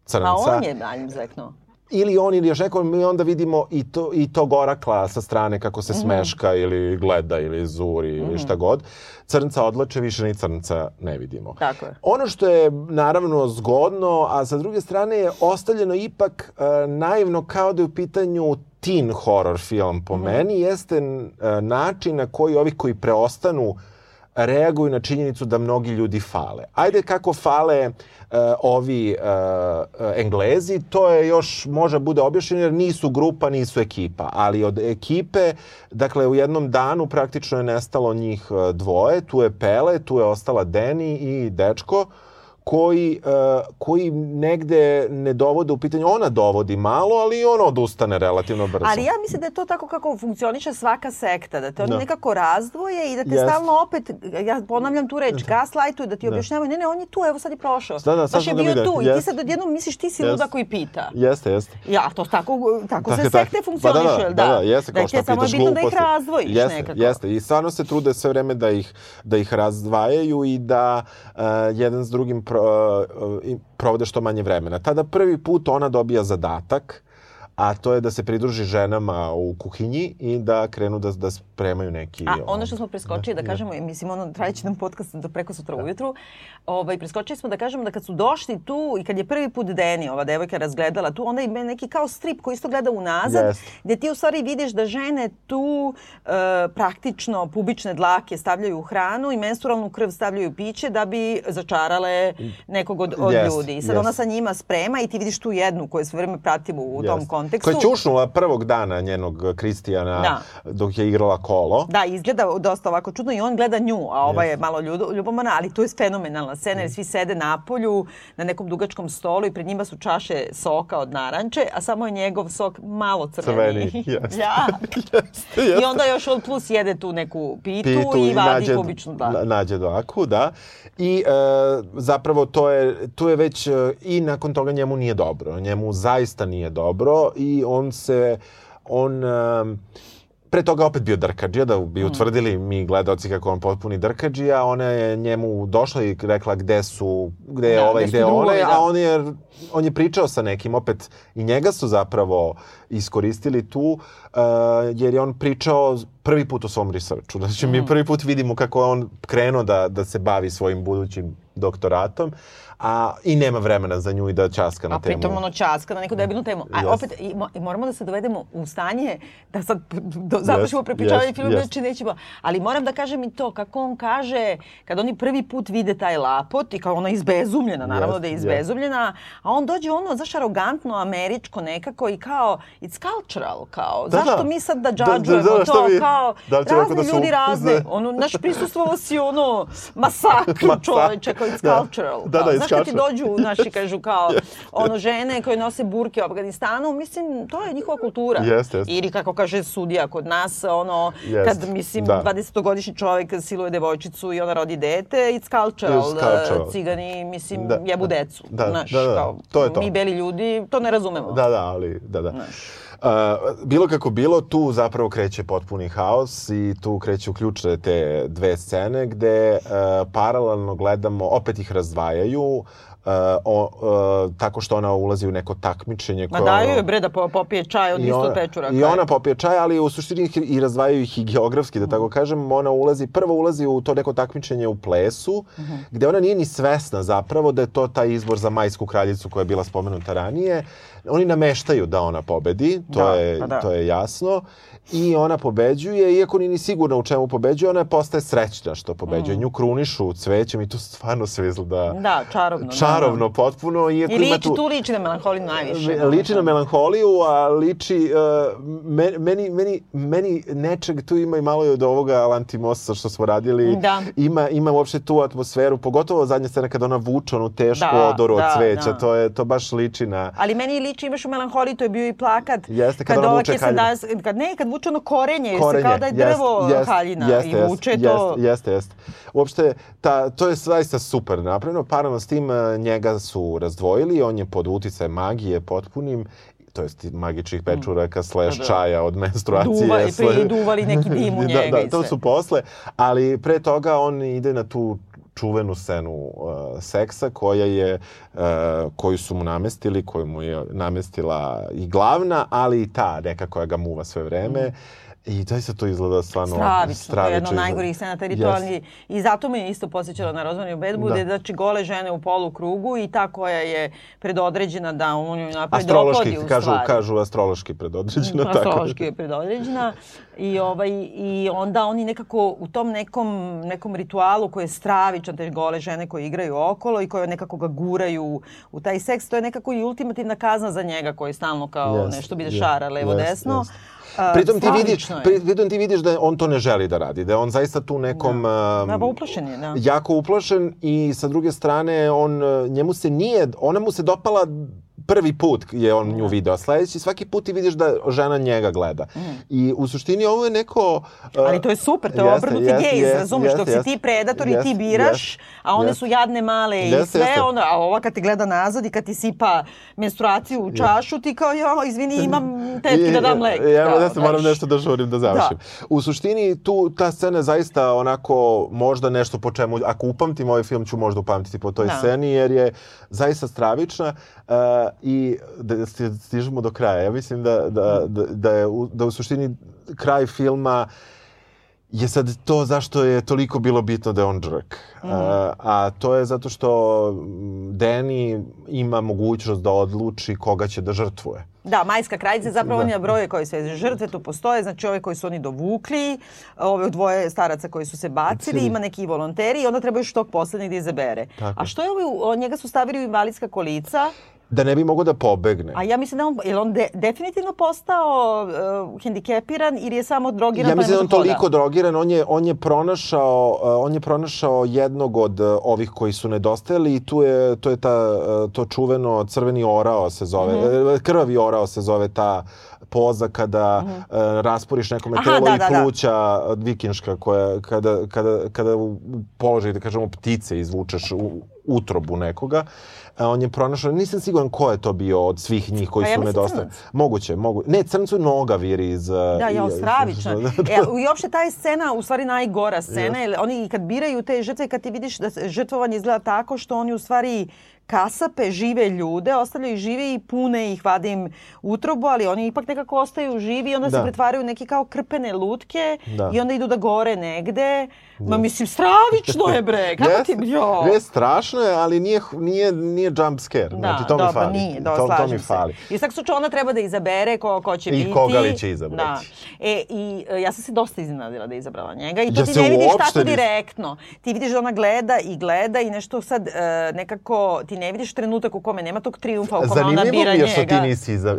F: crnca.
E: A on je maljim zveknuo.
F: Ili on ili još neko, mi onda vidimo i to, i to gorakla sa strane kako se smeška ili gleda ili zuri ili šta god. Crnca odlače, više ni crnca ne vidimo.
E: Tako je.
F: Ono što je naravno zgodno, a sa druge strane je ostavljeno ipak e, naivno kao da je u pitanju teen horror film po meni, jeste e, način na koji ovi koji preostanu reaguju na činjenicu da mnogi ljudi fale. Ajde kako fale ovi e, e, Englezi, to je još može bude objašnjeno jer nisu grupa, nisu ekipa, ali od ekipe, dakle u jednom danu praktično je nestalo njih e, dvoje, tu je Pele, tu je ostala Deni i dečko koji, e, koji negde ne dovode u pitanje, ona dovodi malo, ali i ona odustane relativno brzo.
E: Ali ja mislim da je to tako kako funkcioniše svaka sekta, da te oni
F: Da.
E: nekako razdvoje i da te
F: Jeste.
E: stalno opet, ja ponavljam tu reč, gaslightuju, da ti objašnjavaju, ne, ne, on je tu, evo sad je prošao.
F: Da, da, sad
E: Baš je bio tu i ti sad odjednom misliš ti si
F: Jeste.
E: luda koji pita.
F: Jeste, jeste.
E: Ja, to tako, tako,
F: Tako,
E: se sekte
F: Pa
E: funkcionišu,
F: da,
E: jel
F: da, da, jeste,
E: da
F: kao što
E: samo
F: pitaš
E: bitno da ih
F: gluposti.
E: razdvojiš
F: jeste,
E: nekako.
F: Jeste, i stvarno se trude sve vreme da ih, da ih razdvajaju i da uh, jedan s drugim pro, i provode što manje vremena. Tada prvi put ona dobija zadatak, a to je da se pridruži ženama u kuhinji i da krenu da, da spremaju neki...
E: A ono što smo preskočili da, kažemo, mislim ono trajeći nam podcast do preko sutra ujutru, ovaj, preskočili smo da kažemo da kad su došli tu i kad je prvi put Deni, ova devojka razgledala tu, onda ima neki kao strip koji isto gleda unazad,
F: Jeste.
E: gdje ti u stvari vidiš da žene tu e, praktično pubične dlake stavljaju u hranu i menstrualnu krv stavljaju u piće da bi začarale nekog od, od
F: Jeste,
E: ljudi. I sad
F: jeste.
E: ona sa njima sprema i ti vidiš tu jednu koju sve vreme pratimo u tom
F: Jeste.
E: Kontekstu.
F: Koja je ćušnula prvog dana njenog Kristijana
E: Da.
F: dok je igrala kolo.
E: Da, izgleda dosta ovako čudno i on gleda nju, a ova je malo ljudo, ljubomorna, ali to je fenomenalna scena jer svi sede na polju na nekom dugačkom stolu i pred njima su čaše soka od naranče, a samo je njegov sok malo crveni.
F: Crveni, [LAUGHS] jeste.
E: ja.
F: Jeste,
E: I
F: jeste.
E: onda još on plus jede tu neku pitu,
F: pitu
E: i vadi
F: nađe,
E: kubičnu da.
F: na- nađe dlaku, da. I e, zapravo to je, tu je već e, i nakon toga njemu nije dobro. Njemu zaista nije dobro i on se, on... e, pre toga opet bio drkađija, da
E: Mm.
F: bi utvrdili mi gledaoci kako on potpuni drkađija, ona je njemu došla i rekla gde su, gde je
E: Da,
F: ovaj,
E: gde
F: je onaj,
E: da.
F: a on je, on je pričao sa nekim, opet i njega su zapravo iskoristili tu, uh, jer je on pričao prvi put o svom researchu. Znači,
E: Mm.
F: mi prvi put vidimo kako je on krenuo da, da se bavi svojim budućim doktoratom, a i nema vremena za nju i da časka na
E: A
F: temu.
E: pritom ono časka na neku debilnu temu. A
F: Jeste.
E: opet i, mo- i moramo da se dovedemo u stanje da sad do, završimo
F: Jest,
E: prepričavanje
F: jest,
E: filma,
F: jest.
E: znači nećemo. Ali moram da kažem i to, kako on kaže, kad oni prvi put vide taj lapot i kao ona izbezumljena, naravno
F: Jest,
E: da je izbezumljena, a on dođe ono, znaš, arogantno, američko nekako i kao, it's cultural, kao,
F: Da,
E: zašto
F: da.
E: mi sad da
F: Da, da,
E: džadžujemo
F: da, šta
E: to,
F: vi-
E: kao,
F: da
E: razni
F: da
E: ljudi razne,
F: upozna?
E: ono, naš prisustvovao si ono,
F: Masakr. [LAUGHS]
E: čoveče, kao it's
F: Da.
E: cultural.
F: Da, da, it's
E: znaš kad ti dođu, naši kažu kao [LAUGHS] ono žene koje nose burke u Afganistanu, mislim, to je njihova kultura.
F: Jeste, jeste.
E: Ili kako kaže sudija kod nas, ono,
F: Jeste,
E: kad, mislim,
F: da.
E: 20-godišnji čovjek siluje devojčicu i ona rodi dete, it's cultural.
F: It's cultural.
E: Cigani, mislim,
F: Da,
E: jebu
F: da.
E: decu.
F: Da,
E: znaš,
F: da, da,
E: kao,
F: to je to.
E: Mi beli ljudi, to ne razumemo.
F: Da, da, ali, da, da. Uh, bilo kako bilo, tu zapravo kreće potpuni haos i tu kreću ključne te dve scene gde uh, paralelno gledamo, opet ih razdvajaju, o, uh, tako što ona ulazi u neko takmičenje.
E: Ma
F: koje
E: daju
F: ono-
E: je bre da po- popije čaj od
F: I
E: isto
F: ona,
E: od pečuraka.
F: I ona popije čaj, ali u suštini ih i razdvajaju ih i geografski, da tako kažem. Ona ulazi, prvo ulazi u to neko takmičenje u plesu,
E: Mhm.
F: gde ona nije ni svesna zapravo da je to taj izbor za majsku kraljicu koja je bila spomenuta ranije. Oni nameštaju da ona pobedi, to,
E: Da,
F: je,
E: pa da.
F: to je jasno. I ona pobeđuje, iako nije ni sigurna u čemu pobeđuje, ona postaje srećna što pobeđuje. Nju krunišu cvećem i to stvarno sve izgleda
E: Mm. Da, čarobno. da,
F: čarovno potpuno. Iako
E: I
F: ima
E: liči, tu liči na melanholiju najviše.
F: Me- Liči na melanholiju, a liči... Uh, me- meni, meni, meni nečeg tu ima i malo i od ovoga Lantimosa što smo radili.
E: Da.
F: Ima, ima uopšte tu atmosferu, pogotovo zadnja scena kada ona vuče onu tešku
E: Da,
F: odoru od
E: da,
F: cveća.
E: da.
F: To, je, to baš liči na...
E: Ali meni liči, imaš u melanholiji, to je bio i plakat.
F: Jeste, kad ona vuče.
E: Dunst- kad ne, kad vuče ono korenje, jer se
F: korenje.
E: kao da je drvo
F: jest,
E: haljina
F: jeste,
E: i vuče
F: jeste,
E: to.
F: Jeste, jeste. Uopšte, ta, to je zaista super napravljeno. Paralelno s tim eh, njega su razdvojili, on je pod uticajem magije potpunim to jest magičnih pečuraka slash
E: Da, da.
F: čaja od menstruacije.
E: Duva- i duvali neki dim u njega [LAUGHS]
F: da, da,
E: i
F: to
E: sve.
F: su posle, ali pre toga on ide na tu čuvenu scenu uh, seksa koja je uh, koju su mu namestili, koju mu je namestila i glavna, ali i ta neka koja ga muva sve vreme. I zaista to izgleda stvarno
E: Stravično, to je jedna od najgorih scena teritorijalni. I zato me je isto posjećala na Rozvanju bedbu,
F: Da.
E: da. znači gole žene u polukrugu i ta koja je predodređena da on napravi
F: Astrološki,
E: dopodi u
F: kažu,
E: stvari.
F: kažu astrološki predodređeno. [LAUGHS] tako.
E: Astrološki je predodređena i, ovaj, i onda oni nekako u tom nekom, nekom ritualu koji je stravičan, te gole žene koje igraju okolo i koje nekako ga guraju u taj seks, to je nekako i ultimativna kazna za njega koji stalno kao
F: Jeste,
E: nešto bi da
F: je-
E: šara levo
F: jeste,
E: desno.
F: jeste.
E: A,
F: Pritom ti, vidiš, pritom ti vidiš da on to ne želi da radi, da je on zaista tu nekom... um,
E: Da, pa uplašen je, da.
F: Jako uplašen i sa druge strane on, njemu se nije, ona mu se dopala prvi put je on nju video, a sledeći svaki put ti vidiš da žena njega gleda. I u suštini ovo je neko... uh,
E: Mm. Ali to je super, to je
F: jeste,
E: obrnuti
F: jeste,
E: gejz,
F: jeste,
E: razumeš, dok si
F: jeste,
E: ti predator i ti
F: jeste,
E: biraš,
F: jeste,
E: a one
F: jeste.
E: su jadne male i
F: Jeste,
E: sve,
F: jeste.
E: onda, a ova kad te gleda nazad i kad ti sipa menstruaciju u čašu, ti kao, jo, izvini, imam tetki da dam lek.
F: Ja,
E: kao,
F: ja se moram nešto da žurim da završim. U suštini tu ta scena je zaista onako možda nešto po čemu ako upamtim ovaj film ću možda upamtiti po toj
E: Da.
F: sceni jer je zaista stravična uh, i da sti- stižemo do kraja. Ja mislim da, da, da, da je u, da u suštini kraj filma je sad to zašto je toliko bilo bitno da je on džrk.
E: Mhm.
F: A, a to je zato što mm, Danny ima mogućnost da odluči koga će da žrtvuje.
E: Da, majska kraljica je zapravo
F: Da.
E: broje koji sve žrtve tu postoje, znači ove koji su oni dovukli, ove dvoje staraca koji su se bacili, ima neki volonteri i onda treba još tog poslednjeg da izabere.
F: Tako.
E: A što je ovo, o, njega su stavili u invalidska kolica,
F: Da ne bi mogao da pobegne.
E: a ja mislim da on, je on de, definitivno postao uh, hendikepiran ili je samo drogiran
F: Ja
E: pa
F: mislim da on
E: da
F: toliko
E: hoda?
F: drogiran, on je, on je pronašao, uh, on je pronašao jednog od uh, ovih koji su nedostajali i tu je, to je ta, uh, to čuveno crveni orao se zove,
E: Mhm.
F: uh, krvavi orao se zove ta poza kada uh, rasporiš nekome
E: Aha,
F: telo
E: da,
F: i
E: da, da.
F: pluća vikinška koja, kada, kada, kada u položaju, da kažemo, ptice izvučeš u utrobu nekoga, a on je pronašao, nisam siguran ko je to bio od svih njih koji
E: Pa ja
F: su nedostajali.
E: crnac.
F: Moguće, mogu. Ne, crncu noga viri iz... uh,
E: Da, ja,
F: iz-
E: stravično. [LAUGHS] E, I uopšte ta je scena, u stvari najgora scena, jer oni kad biraju te žrtve, kad ti vidiš da se- žrtvovanje izgleda tako što oni u stvari kasape žive ljude, ostavljaju žive i pune ih, vade im utrobu, ali oni ipak nekako ostaju živi i onda se
F: Da.
E: pretvaraju u neki kao krpene lutke
F: Da.
E: i onda idu da gore negde. Ma mislim, stravično je bre, [LAUGHS] kako ti... Jo.
F: Ne, strašno je, ali nije, nije, nije jump scare.
E: Da,
F: znači, to mi
E: dobro,
F: fali.
E: nije, da,
F: to, to mi fali.
E: se. I sad slučaj ona treba da izabere ko, ko će
F: I
E: biti.
F: koga li će izabrati.
E: Da. E, i e, ja sam se dosta iznenadila da je izabrala njega i to
F: Ja
E: ti
F: se
E: ne vidiš tako
F: nis-
E: direktno. Ti vidiš da ona gleda i gleda i nešto sad e, nekako, ti ne vidiš trenutak u kome nema tog trijumfa, u kome ona
F: Zanimljivo
E: bira
F: mi je
E: njega.
F: što ti nisi iza...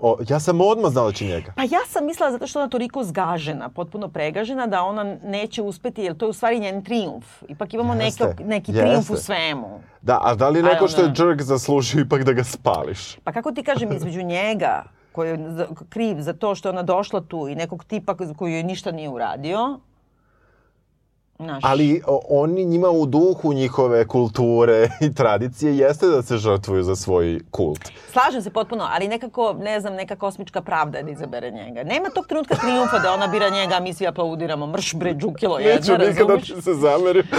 F: O, ja sam odmah znala da će njega.
E: Pa ja sam mislila zato što ona toliko zgažena, potpuno pregažena, da ona neće uspeti, jer to je u stvari njen trijumf. Ipak imamo
F: Jeste,
E: neki, neki
F: jeste.
E: trijumf u svemu.
F: Da, a da li neko što je džrk zaslužio ipak da ga spališ?
E: Pa kako ti kažem, između njega koji je kriv za to što je ona došla tu i nekog tipa koji joj ništa nije uradio, Naš.
F: Ali oni njima u duhu njihove kulture [LAUGHS] i tradicije jeste da se žrtvuju za svoj kult.
E: Slažem se potpuno, ali nekako, ne znam, neka kosmička pravda da izabere njega. Nema tog trenutka triumfa da ona bira njega, a mi svi aplaudiramo. Mrš bre, džukilo jedna,
F: Neću nikada ti se zamerim. [LAUGHS]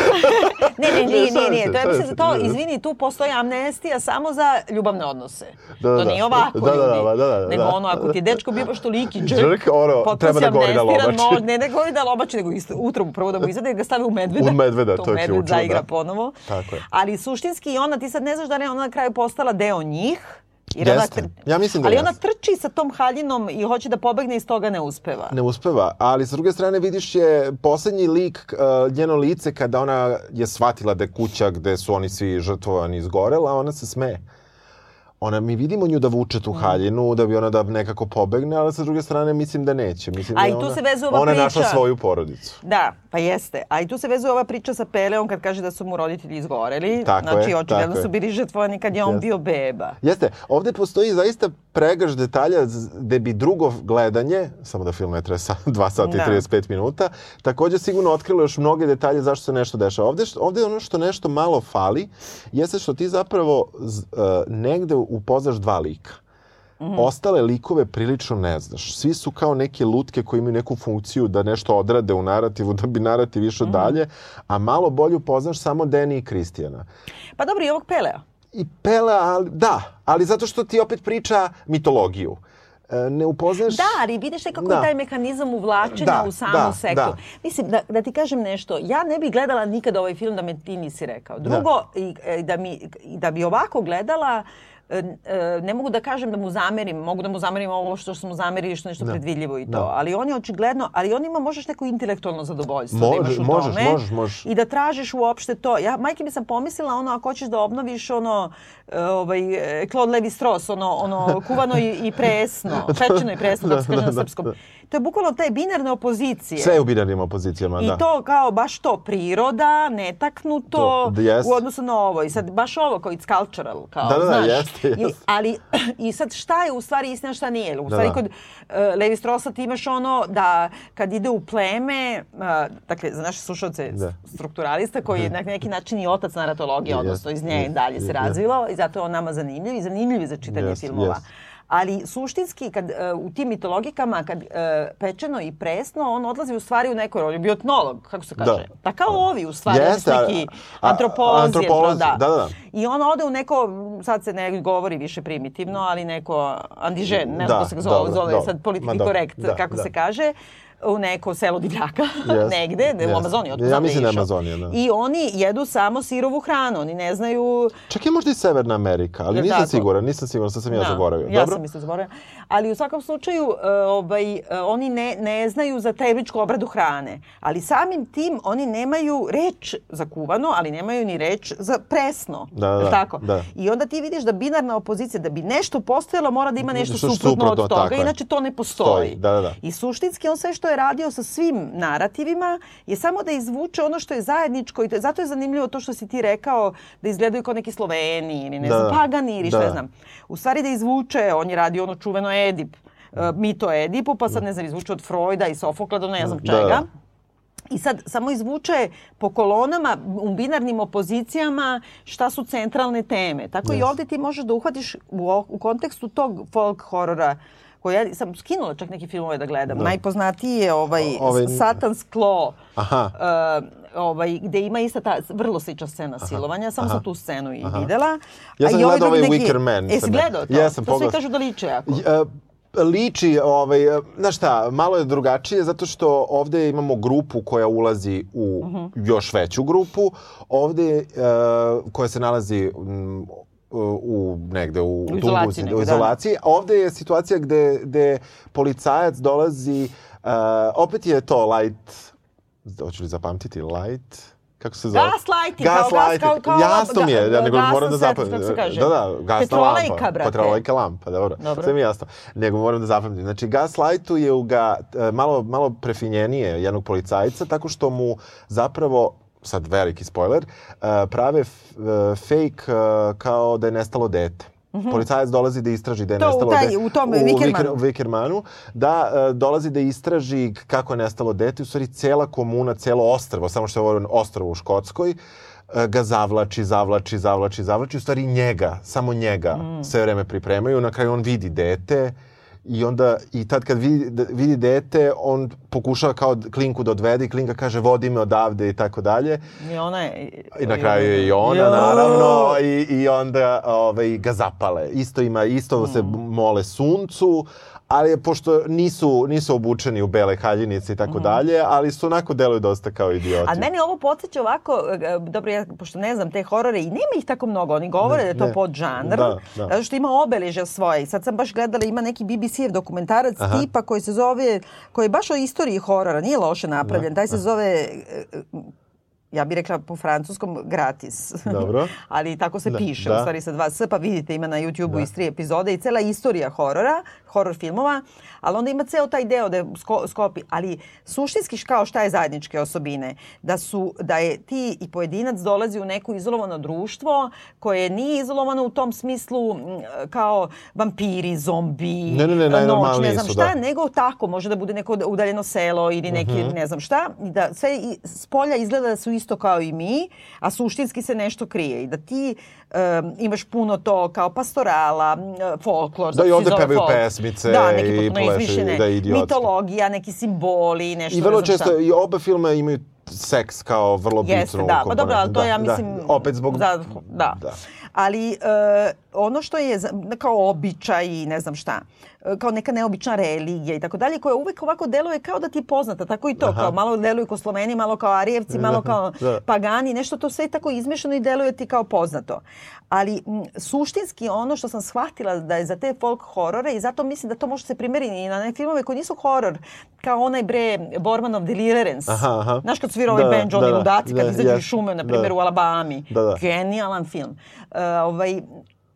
E: Ne, ne, nije, nije, nije. To je, mislim, to,
F: da, da.
E: izvini, tu postoji amnestija samo za ljubavne odnose.
F: Da, da,
E: to
F: da.
E: nije ovako,
F: Da, da, da,
E: ljudi.
F: da, da, da.
E: Nego ono, ako ti je dečko bio baš toliki džrk,
F: Džrk, ono, treba da gori da lobači.
E: Ne, ne gori da lobači, nego isto utrobu prvo da mu izade da ga stave u medveda.
F: U medveda, to je
E: medved
F: ključno,
E: zaigra
F: da.
E: ponovo.
F: Tako je.
E: Ali suštinski i ona, ti sad ne znaš da je ona na kraju postala deo njih, Jer ona
F: Jeste.
E: tr-
F: Ja mislim da
E: Ali ona
F: jeste.
E: trči sa tom haljinom i hoće da pobegne iz toga ne uspeva.
F: Ne uspeva, ali s druge strane vidiš je poslednji lik, uh, njeno lice kada ona je shvatila da je kuća gde su oni svi žrtvovani izgorela, ona se smeje. Ona, mi vidimo nju da vuče tu haljinu, da bi ona da nekako pobegne, ali sa druge strane mislim da neće. Mislim
E: A
F: da
E: i tu
F: ona,
E: se vezuje ova
F: ona je našla
E: priča.
F: svoju porodicu.
E: Da, pa jeste. A i tu se vezuje ova priča sa Peleom kad kaže da su mu roditelji izgoreli.
F: Tako
E: znači,
F: je,
E: očigledno su bili žrtvovani kad je on
F: Jeste.
E: bio beba.
F: Jeste, ovde postoji zaista pregrš detalja gde bi drugo gledanje, samo da film ne traje sa [LAUGHS] 2 sata i
E: Da.
F: 35 minuta, takođe sigurno otkrilo još mnoge detalje zašto se nešto dešava. Ovde, ovde ono što nešto malo fali, jeste što ti zapravo z- e, negde upoznaš dva lika. Ostale likove prilično ne znaš. Svi su kao neke lutke koji imaju neku funkciju da nešto odrade u narativu, da bi narativ išao dalje, a malo bolje upoznaš samo Deni i Kristijana.
E: Pa dobro, i ovog Pelea.
F: I Pele, ali, da, ali zato što ti opet priča mitologiju. E, ne upoznaš...
E: Da, ali vidiš nekako
F: Da.
E: da. taj mehanizam uvlačenja
F: Da,
E: u samu
F: da,
E: sektu.
F: da.
E: Mislim, da, da ti kažem nešto, ja ne bih gledala nikada ovaj film da me ti nisi rekao. Drugo, i, e, da, mi, da bi ovako gledala, ne mogu da kažem da mu zamerim, mogu da mu zamerim ovo što smo zamerili, što nešto predvidljivo i to,
F: Da.
E: ali on je očigledno, ali on ima možeš neko intelektualno zadovoljstvo da
F: Može-
E: imaš u
F: možeš,
E: tome
F: možeš, možeš.
E: i da tražiš uopšte to. Ja, majke mi sam pomislila ono, ako hoćeš da obnoviš ono, e, ovaj, e, Claude Levi Strauss, ono, ono kuvano i, i presno, [LAUGHS] pečeno i presno, kako se kaže na srpskom. To je bukvalno te binarne opozicije.
F: Sve je u binarnim opozicijama,
E: I
F: da.
E: to kao baš to priroda, netaknuto
F: To, da, jest.
E: u odnosu na ovo. I sad baš ovo kao it's cultural. Kao,
F: Da, da, da,
E: znaš. [LAUGHS]
F: jeste,
E: I, ali [CLEARS THROAT] i sad šta je u stvari istina, šta nije? U
F: Da,
E: stvari
F: da.
E: kod uh, Levi Straussa ti imaš ono da kad ide u pleme, uh, dakle za naše slušalce
F: Da.
E: strukturalista koji je na neki način i otac naratologije, odnosno iz nje
F: jeste,
E: dalje se
F: jeste.
E: razvilo i zato je on nama zanimljiv i zanimljiv je za čitanje
F: Jeste,
E: filmova.
F: jeste.
E: Ali suštinski, kad, e, u tim mitologikama, kad e, pečeno i presno, on odlazi u stvari u nekoj roli. Bio etnolog, kako se kaže.
F: Da.
E: Pa kao ovi u stvari,
F: Jeste,
E: neki
F: a-
E: antropolozi.
F: antropolozi,
E: da.
F: da, da, da.
E: I on ode u neko, sad se ne govori više primitivno, ali neko andižen, ne znam
F: Da,
E: kako se zove,
F: dobro,
E: zove
F: dobro.
E: sad politički
F: dobro,
E: korekt,
F: da,
E: kako
F: da.
E: se kaže u neko selo divljaka, [LAUGHS]
F: Jest,
E: negde, ne, u. Amazoniji.
F: Ja
E: znam
F: mislim da je. Amazonija, da.
E: I oni jedu samo sirovu hranu, oni ne znaju
F: Čak je možda i Severna Amerika, ali nisam
E: tako?
F: siguran, nisam siguran, sad sam ja
E: Da,
F: zaboravio.
E: Ja
F: Dobro?
E: sam isto zaboravila. Ali u svakom slučaju e, ovaj, e, oni ne, ne znaju za termičku obradu hrane. Ali samim tim oni nemaju reč za kuvano, ali nemaju ni reč za presno.
F: Da, da, da,
E: tako?
F: da.
E: I onda ti vidiš da binarna opozicija, da bi nešto postojalo, mora da ima nešto suprotno,
F: suprotno,
E: od toga, inače to ne postoji.
F: Stoji, da, da, da.
E: I suštinski on sve što je radio sa svim narativima je samo da izvuče ono što je zajedničko i to, zato je zanimljivo to što si ti rekao da izgledaju kao neki Sloveni ili ne
F: Da,
E: znam, pagani ili šta
F: Da.
E: ja znam. U stvari da izvuče, on je radio ono čuveno Edip, e, mito Edipu, pa sad ne znam, izvuče od Freuda i Sofokla do ne znam
F: Da,
E: čega. I sad samo izvuče po kolonama, u binarnim opozicijama šta su centralne teme. Tako i
F: Yes.
E: ovde ti možeš da uhvatiš u, u kontekstu tog folk horora koji ja sam skinula čak neke filmove da gledam. Najpoznatiji je ovaj,
F: O- ovaj-
E: Satan's Claw.
F: Aha.
E: Uh, ovaj, gde ima ista ta vrlo slična scena silovanja, samo sam tu scenu i videla.
F: Ja sam gledao ovaj
E: neki-
F: Wicker Man,
E: Jesi
F: sam-
E: gledao to?
F: Jesam,
E: to svi
F: pogledao.
E: kažu da liče jako.
F: E, liči, ovaj, e, znaš šta, malo je drugačije zato što ovde imamo grupu koja ulazi u
E: Mhm.
F: još veću grupu, ovde e, koja se nalazi mm, u negde u,
E: U izolaciji
F: u
E: negde, da.
F: izolaciji. A ovde je situacija gde, gde policajac dolazi, e, opet je to light, hoću li zapamtiti, light, kako se zove?
E: Gaslighting, kao gas- kao- kao-
F: Jasno mi je, ja nego moram da zapamtim. Da, da, gasna
E: Petrolejka,
F: lampa.
E: brate.
F: Petrolejka lampa, dobro.
E: Dobro.
F: Sve mi je jasno. Nego moram da zapamtim. Znači, gaslightu je ga e, malo, malo prefinjenije jednog policajca, tako što mu zapravo sad veliki spoiler, e, prave e, fake e, kao da je nestalo dete. policajac dolazi da istraži da je.
E: To
F: nestalo
E: taj-
F: de-
E: u tom
F: u
E: Wickermanu,
F: da e, dolazi da istraži kako je nestalo dete. U stvari, cela komuna, celo ostrvo, samo što je ovo ostrvo u Škotskoj, e, ga zavlači, zavlači, zavlači, zavlači. U stvari njega, samo njega
E: Mm.
F: sve vreme pripremaju. Na kraju on vidi dete i onda i tad kad vidi, vidi dete, on pokušava kao klinku da odvede i klinka kaže vodi me odavde i tako dalje.
E: I ona je...
F: I na kraju je i ona,
E: Jo!
F: naravno, i, i onda ovaj, ga zapale. Isto ima, isto se
E: Mm.
F: mole suncu, ali pošto nisu, nisu obučeni u bele haljinice i tako dalje, ali su onako deluju dosta kao idioti.
E: A meni ovo podsjeća ovako, e, dobro, ja pošto ne znam te horore i nema ih tako mnogo, oni govore da je to
F: ne.
E: podžanr,
F: Da, da.
E: zato što ima obeležja svoje. I sad sam baš gledala, ima neki BBC-ev dokumentarac
F: Aha.
E: tipa koji se zove, koji je baš o istoriji horora, nije loše napravljen, taj se zove... ja bih rekla po francuskom gratis.
F: Dobro. [LAUGHS]
E: Ali tako se
F: Da,
E: piše,
F: da.
E: u stvari sa dva S, pa vidite ima na YouTube-u iz tri epizode i cela istorija horora, horor filmova, ali onda ima ceo taj deo da je sko, skopi, ali suštinski kao šta je zajedničke osobine? Da su, da je ti i pojedinac dolazi u neko izolovano društvo koje nije izolovano u tom smislu kao vampiri, zombi,
F: Ne, ne, ne,
E: noć, ne znam
F: su,
E: šta,
F: da.
E: nego tako, može da bude neko udaljeno selo ili neki
F: Mhm.
E: ne znam šta, da sve s polja izgleda da su isto kao i mi, a suštinski se nešto krije i da ti em, imaš puno to kao pastorala, folklor,
F: Da, i ovde pevaju
E: folk.
F: pesmice
E: da, neki
F: i
E: izmišljene,
F: da, idiotski.
E: mitologija, neki simboli, nešto
F: I vrlo često,
E: šta.
F: i oba filma imaju seks kao vrlo
E: Jeste,
F: bitnu
E: da, pa dobro, ali to
F: komponentu.
E: ja
F: Da,
E: mislim...
F: Da. Opet zbog...
E: Da, da.
F: Da.
E: Ali e, ono što je kao običaj i ne znam šta, kao neka neobična religija i tako dalje, koja uvek ovako deluje kao da ti je poznata, tako i to,
F: Aha.
E: kao malo deluju kao Sloveni, malo kao Arijevci, malo kao
F: Da.
E: Pagani, nešto to sve tako izmešano i deluje ti kao poznato. Ali m, suštinski ono što sam shvatila da je za te folk horore i zato mislim da to može se primeri i na neke filmove koji nisu horor, kao onaj bre Bormanov Deliverance.
F: Aha, aha.
E: Znaš kad svira ovaj
F: Da,
E: band Johnny
F: da, da.
E: Ludaci, kad
F: Da,
E: izađu iz
F: jest.
E: šume, na
F: Da.
E: primjer u Alabami.
F: Da, da.
E: Genijalan film. E, ovaj,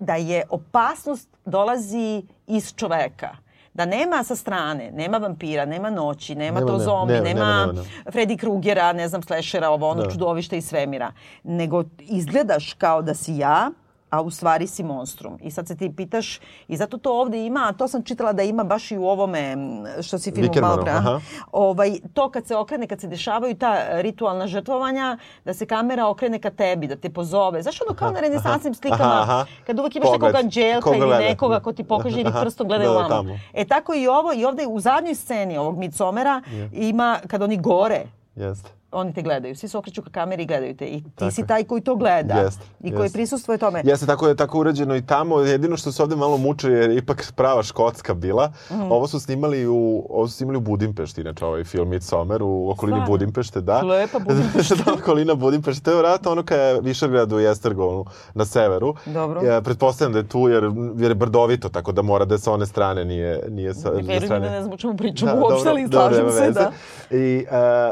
E: da je opasnost dolazi iz čoveka. Da nema sa strane, nema vampira, nema noći, nema,
F: Nema,
E: to zombi,
F: nema,
E: nema,
F: nema, nema.
E: Freddy Krugera, ne znam, slashera, ovo ono
F: Da.
E: čudovište iz svemira. Nego izgledaš kao da si ja, a u stvari si monstrum. I sad se ti pitaš, i zato to ovde ima, a to sam čitala da ima baš i u ovome što si filmu pre.
F: aha.
E: Ovaj, to kad se okrene, kad se dešavaju ta ritualna žrtvovanja, da se kamera okrene ka tebi, da te pozove. Znaš ono kao na renesansnim slikama,
F: Aha, aha.
E: kad uvek imaš
F: Pogled.
E: nekog anđelka
F: Koga
E: ili
F: gleda.
E: nekoga ko ti pokaže [LAUGHS] ili
F: Aha.
E: prstom gledaj
F: Da, da, tamo.
E: E tako i ovo, i ovde u zadnjoj sceni ovog Midsomera ima, kad oni gore,
F: Jeste.
E: Oni te gledaju. Svi se okreću ka kameri i gledaju te. I ti
F: Tako
E: si taj koji to gleda.
F: Jeste,
E: I koji
F: jeste.
E: prisustvuje tome.
F: Jeste, tako je tako urađeno i tamo. Jedino što se ovde malo muče je ipak prava škotska bila.
E: Mhm.
F: Ovo su snimali u ovo su snimali u Budimpešti, inače ovaj film Midsommar u okolini
E: Stvarno?
F: Budimpešte, da.
E: Lepa [LAUGHS] Budimpešta.
F: da, okolina Budimpešte. To je vjerojatno ono kada je Višegrad u Jestergonu na severu.
E: Dobro.
F: Ja, pretpostavljam da je tu jer, jer je brdovito, tako da mora da je sa one strane nije, nije sa,
E: Ne verujem
F: strane.
E: da ne znam o čemu pričamo
F: Da,
E: uopšte, ali [LAUGHS] slažem se da.
F: I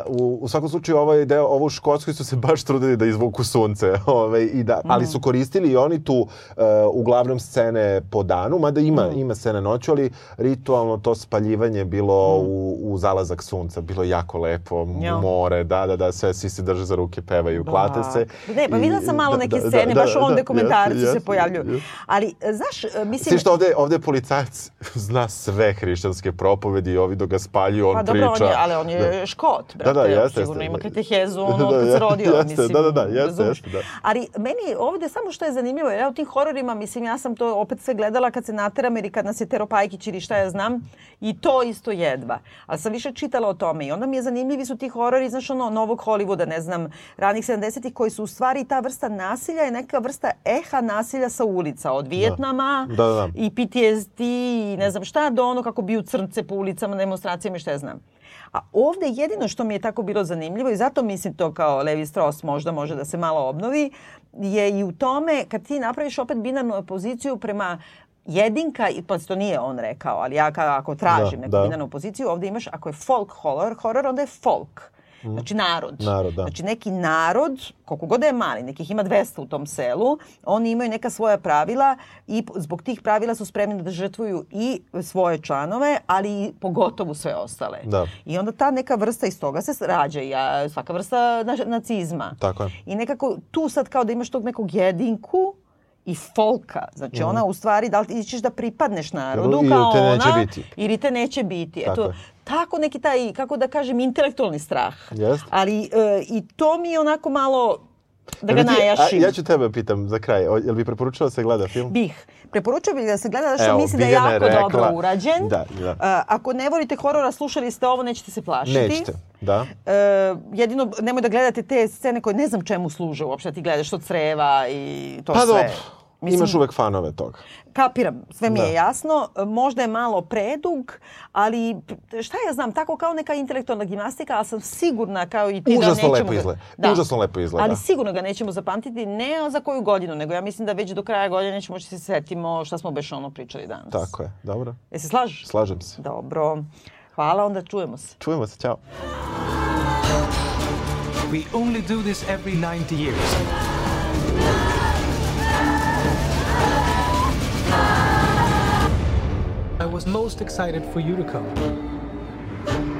F: uh, u, u svakom slučaju ovaj deo, ovo u Škotskoj su se baš trudili da izvuku sunce, [LAUGHS] ovaj, i da, ali
E: Mhm.
F: su koristili i oni tu uh, uglavnom scene po danu, mada ima,
E: Mhm.
F: ima scene noću, ali ritualno to spaljivanje bilo u, u zalazak sunca, bilo jako lepo.
E: Ja.
F: more, da, da, da, sve, svi se drže za ruke, pevaju, klate se.
E: Ne, pa videla sam malo
F: da,
E: neke
F: da, da,
E: scene,
F: da,
E: baš u ovom
F: da,
E: dokumentarcu
F: jeste,
E: se pojavljuju.
F: jeste.
E: Ali, e, znaš, e, mislim...
F: Svi što ovde, ovde policajac [LAUGHS] zna sve hrišćanske propovedi i ovi dok ga spaljuju, on
E: Pa dobro,
F: priča.
E: on je, ali on je
F: Da.
E: škot, brate.
F: Da, da, jeste,
E: Sigurno
F: jeste.
E: ima katehezu, ono,
F: Da,
E: kad
F: da,
E: se rodio,
F: jeste,
E: mislim.
F: da, da, da, jeste, jeste, da.
E: Ali meni ovde samo što je zanimljivo, jer ja u tim hororima, mislim, ja sam to opet sve gledala kad se nateram ili kad nas je Tero Pajkić ili šta ja znam, i to isto jedva. Ali sam više čitala o tome i onda mi je zanimljivi su ti horori, znaš, ono, novog Hollywooda, ne znam, ranih 70-ih, koji su u stvari ta vrsta nasilja je neka vrsta eha nasilja sa ulica, od Vijetnama
F: Da, da, da.
E: i PTSD i ne znam šta, do ono kako biju crnce po ulicama, demonstracijama i šta ja znam. A ovde jedino što mi je tako bilo zanimljivo i zato mislim to kao Levi Strauss možda može da se malo obnovi, je i u tome kad ti napraviš opet binarnu opoziciju prema jedinka, i pa to nije on rekao, ali ja ka, ako tražim
F: Da,
E: neku
F: da.
E: binarnu opoziciju, ovde imaš, ako je folk horror, horror onda je folk. Znači narod.
F: Narod, da.
E: Znači neki narod, koliko god da je mali, nekih ima 200 u tom selu, oni imaju neka svoja pravila i zbog tih pravila su spremni da žrtvuju i svoje članove, ali i pogotovo sve ostale.
F: Da.
E: I onda ta neka vrsta iz toga se rađa i a, svaka vrsta nacizma.
F: Tako je.
E: I nekako tu sad kao da imaš tog nekog jedinku i folka. Znači ona u stvari, da li ti ćeš da pripadneš narodu
F: Ili
E: kao ona,
F: biti.
E: ili te neće biti. Eto. Tako neki taj, kako da kažem, intelektualni strah.
F: Jeste.
E: Ali e, i to mi je onako malo da ga najašim.
F: a, ja ću tebe pitam za kraj, o, jel bi preporučila da se gleda film?
E: Bih. Preporučio bih da se gleda, što
F: Evo,
E: mislim da je jako
F: rekla-
E: dobro urađen.
F: Da, da.
E: A, ako ne volite horora, slušali ste ovo, nećete se plašiti.
F: Nećete, da.
E: E, jedino, nemoj da gledate te scene koje ne znam čemu služe uopšte. Ti gledaš od creva i to
F: Pa
E: sve.
F: dobro, imaš uvek fanove toga.
E: Kapiram, sve mi
F: Da.
E: je jasno. Možda je malo predug, ali šta ja znam, tako kao neka intelektualna gimnastika, ali sam sigurna kao i ti
F: Užasno
E: da nećemo
F: lepo izgleda.
E: Da.
F: Užasno lepo izgleda.
E: Ali sigurno ga nećemo zapamtiti ne za koju godinu, nego ja mislim da već do kraja godine nećemo moći da se setimo šta smo beš ono pričali danas.
F: Tako je, dobro.
E: Jesi slažeš?
F: Slažem se.
E: Dobro. Hvala, onda čujemo se.
F: Čujemo se, ćao.
G: We only do this every 90 years. I was most excited for you to come.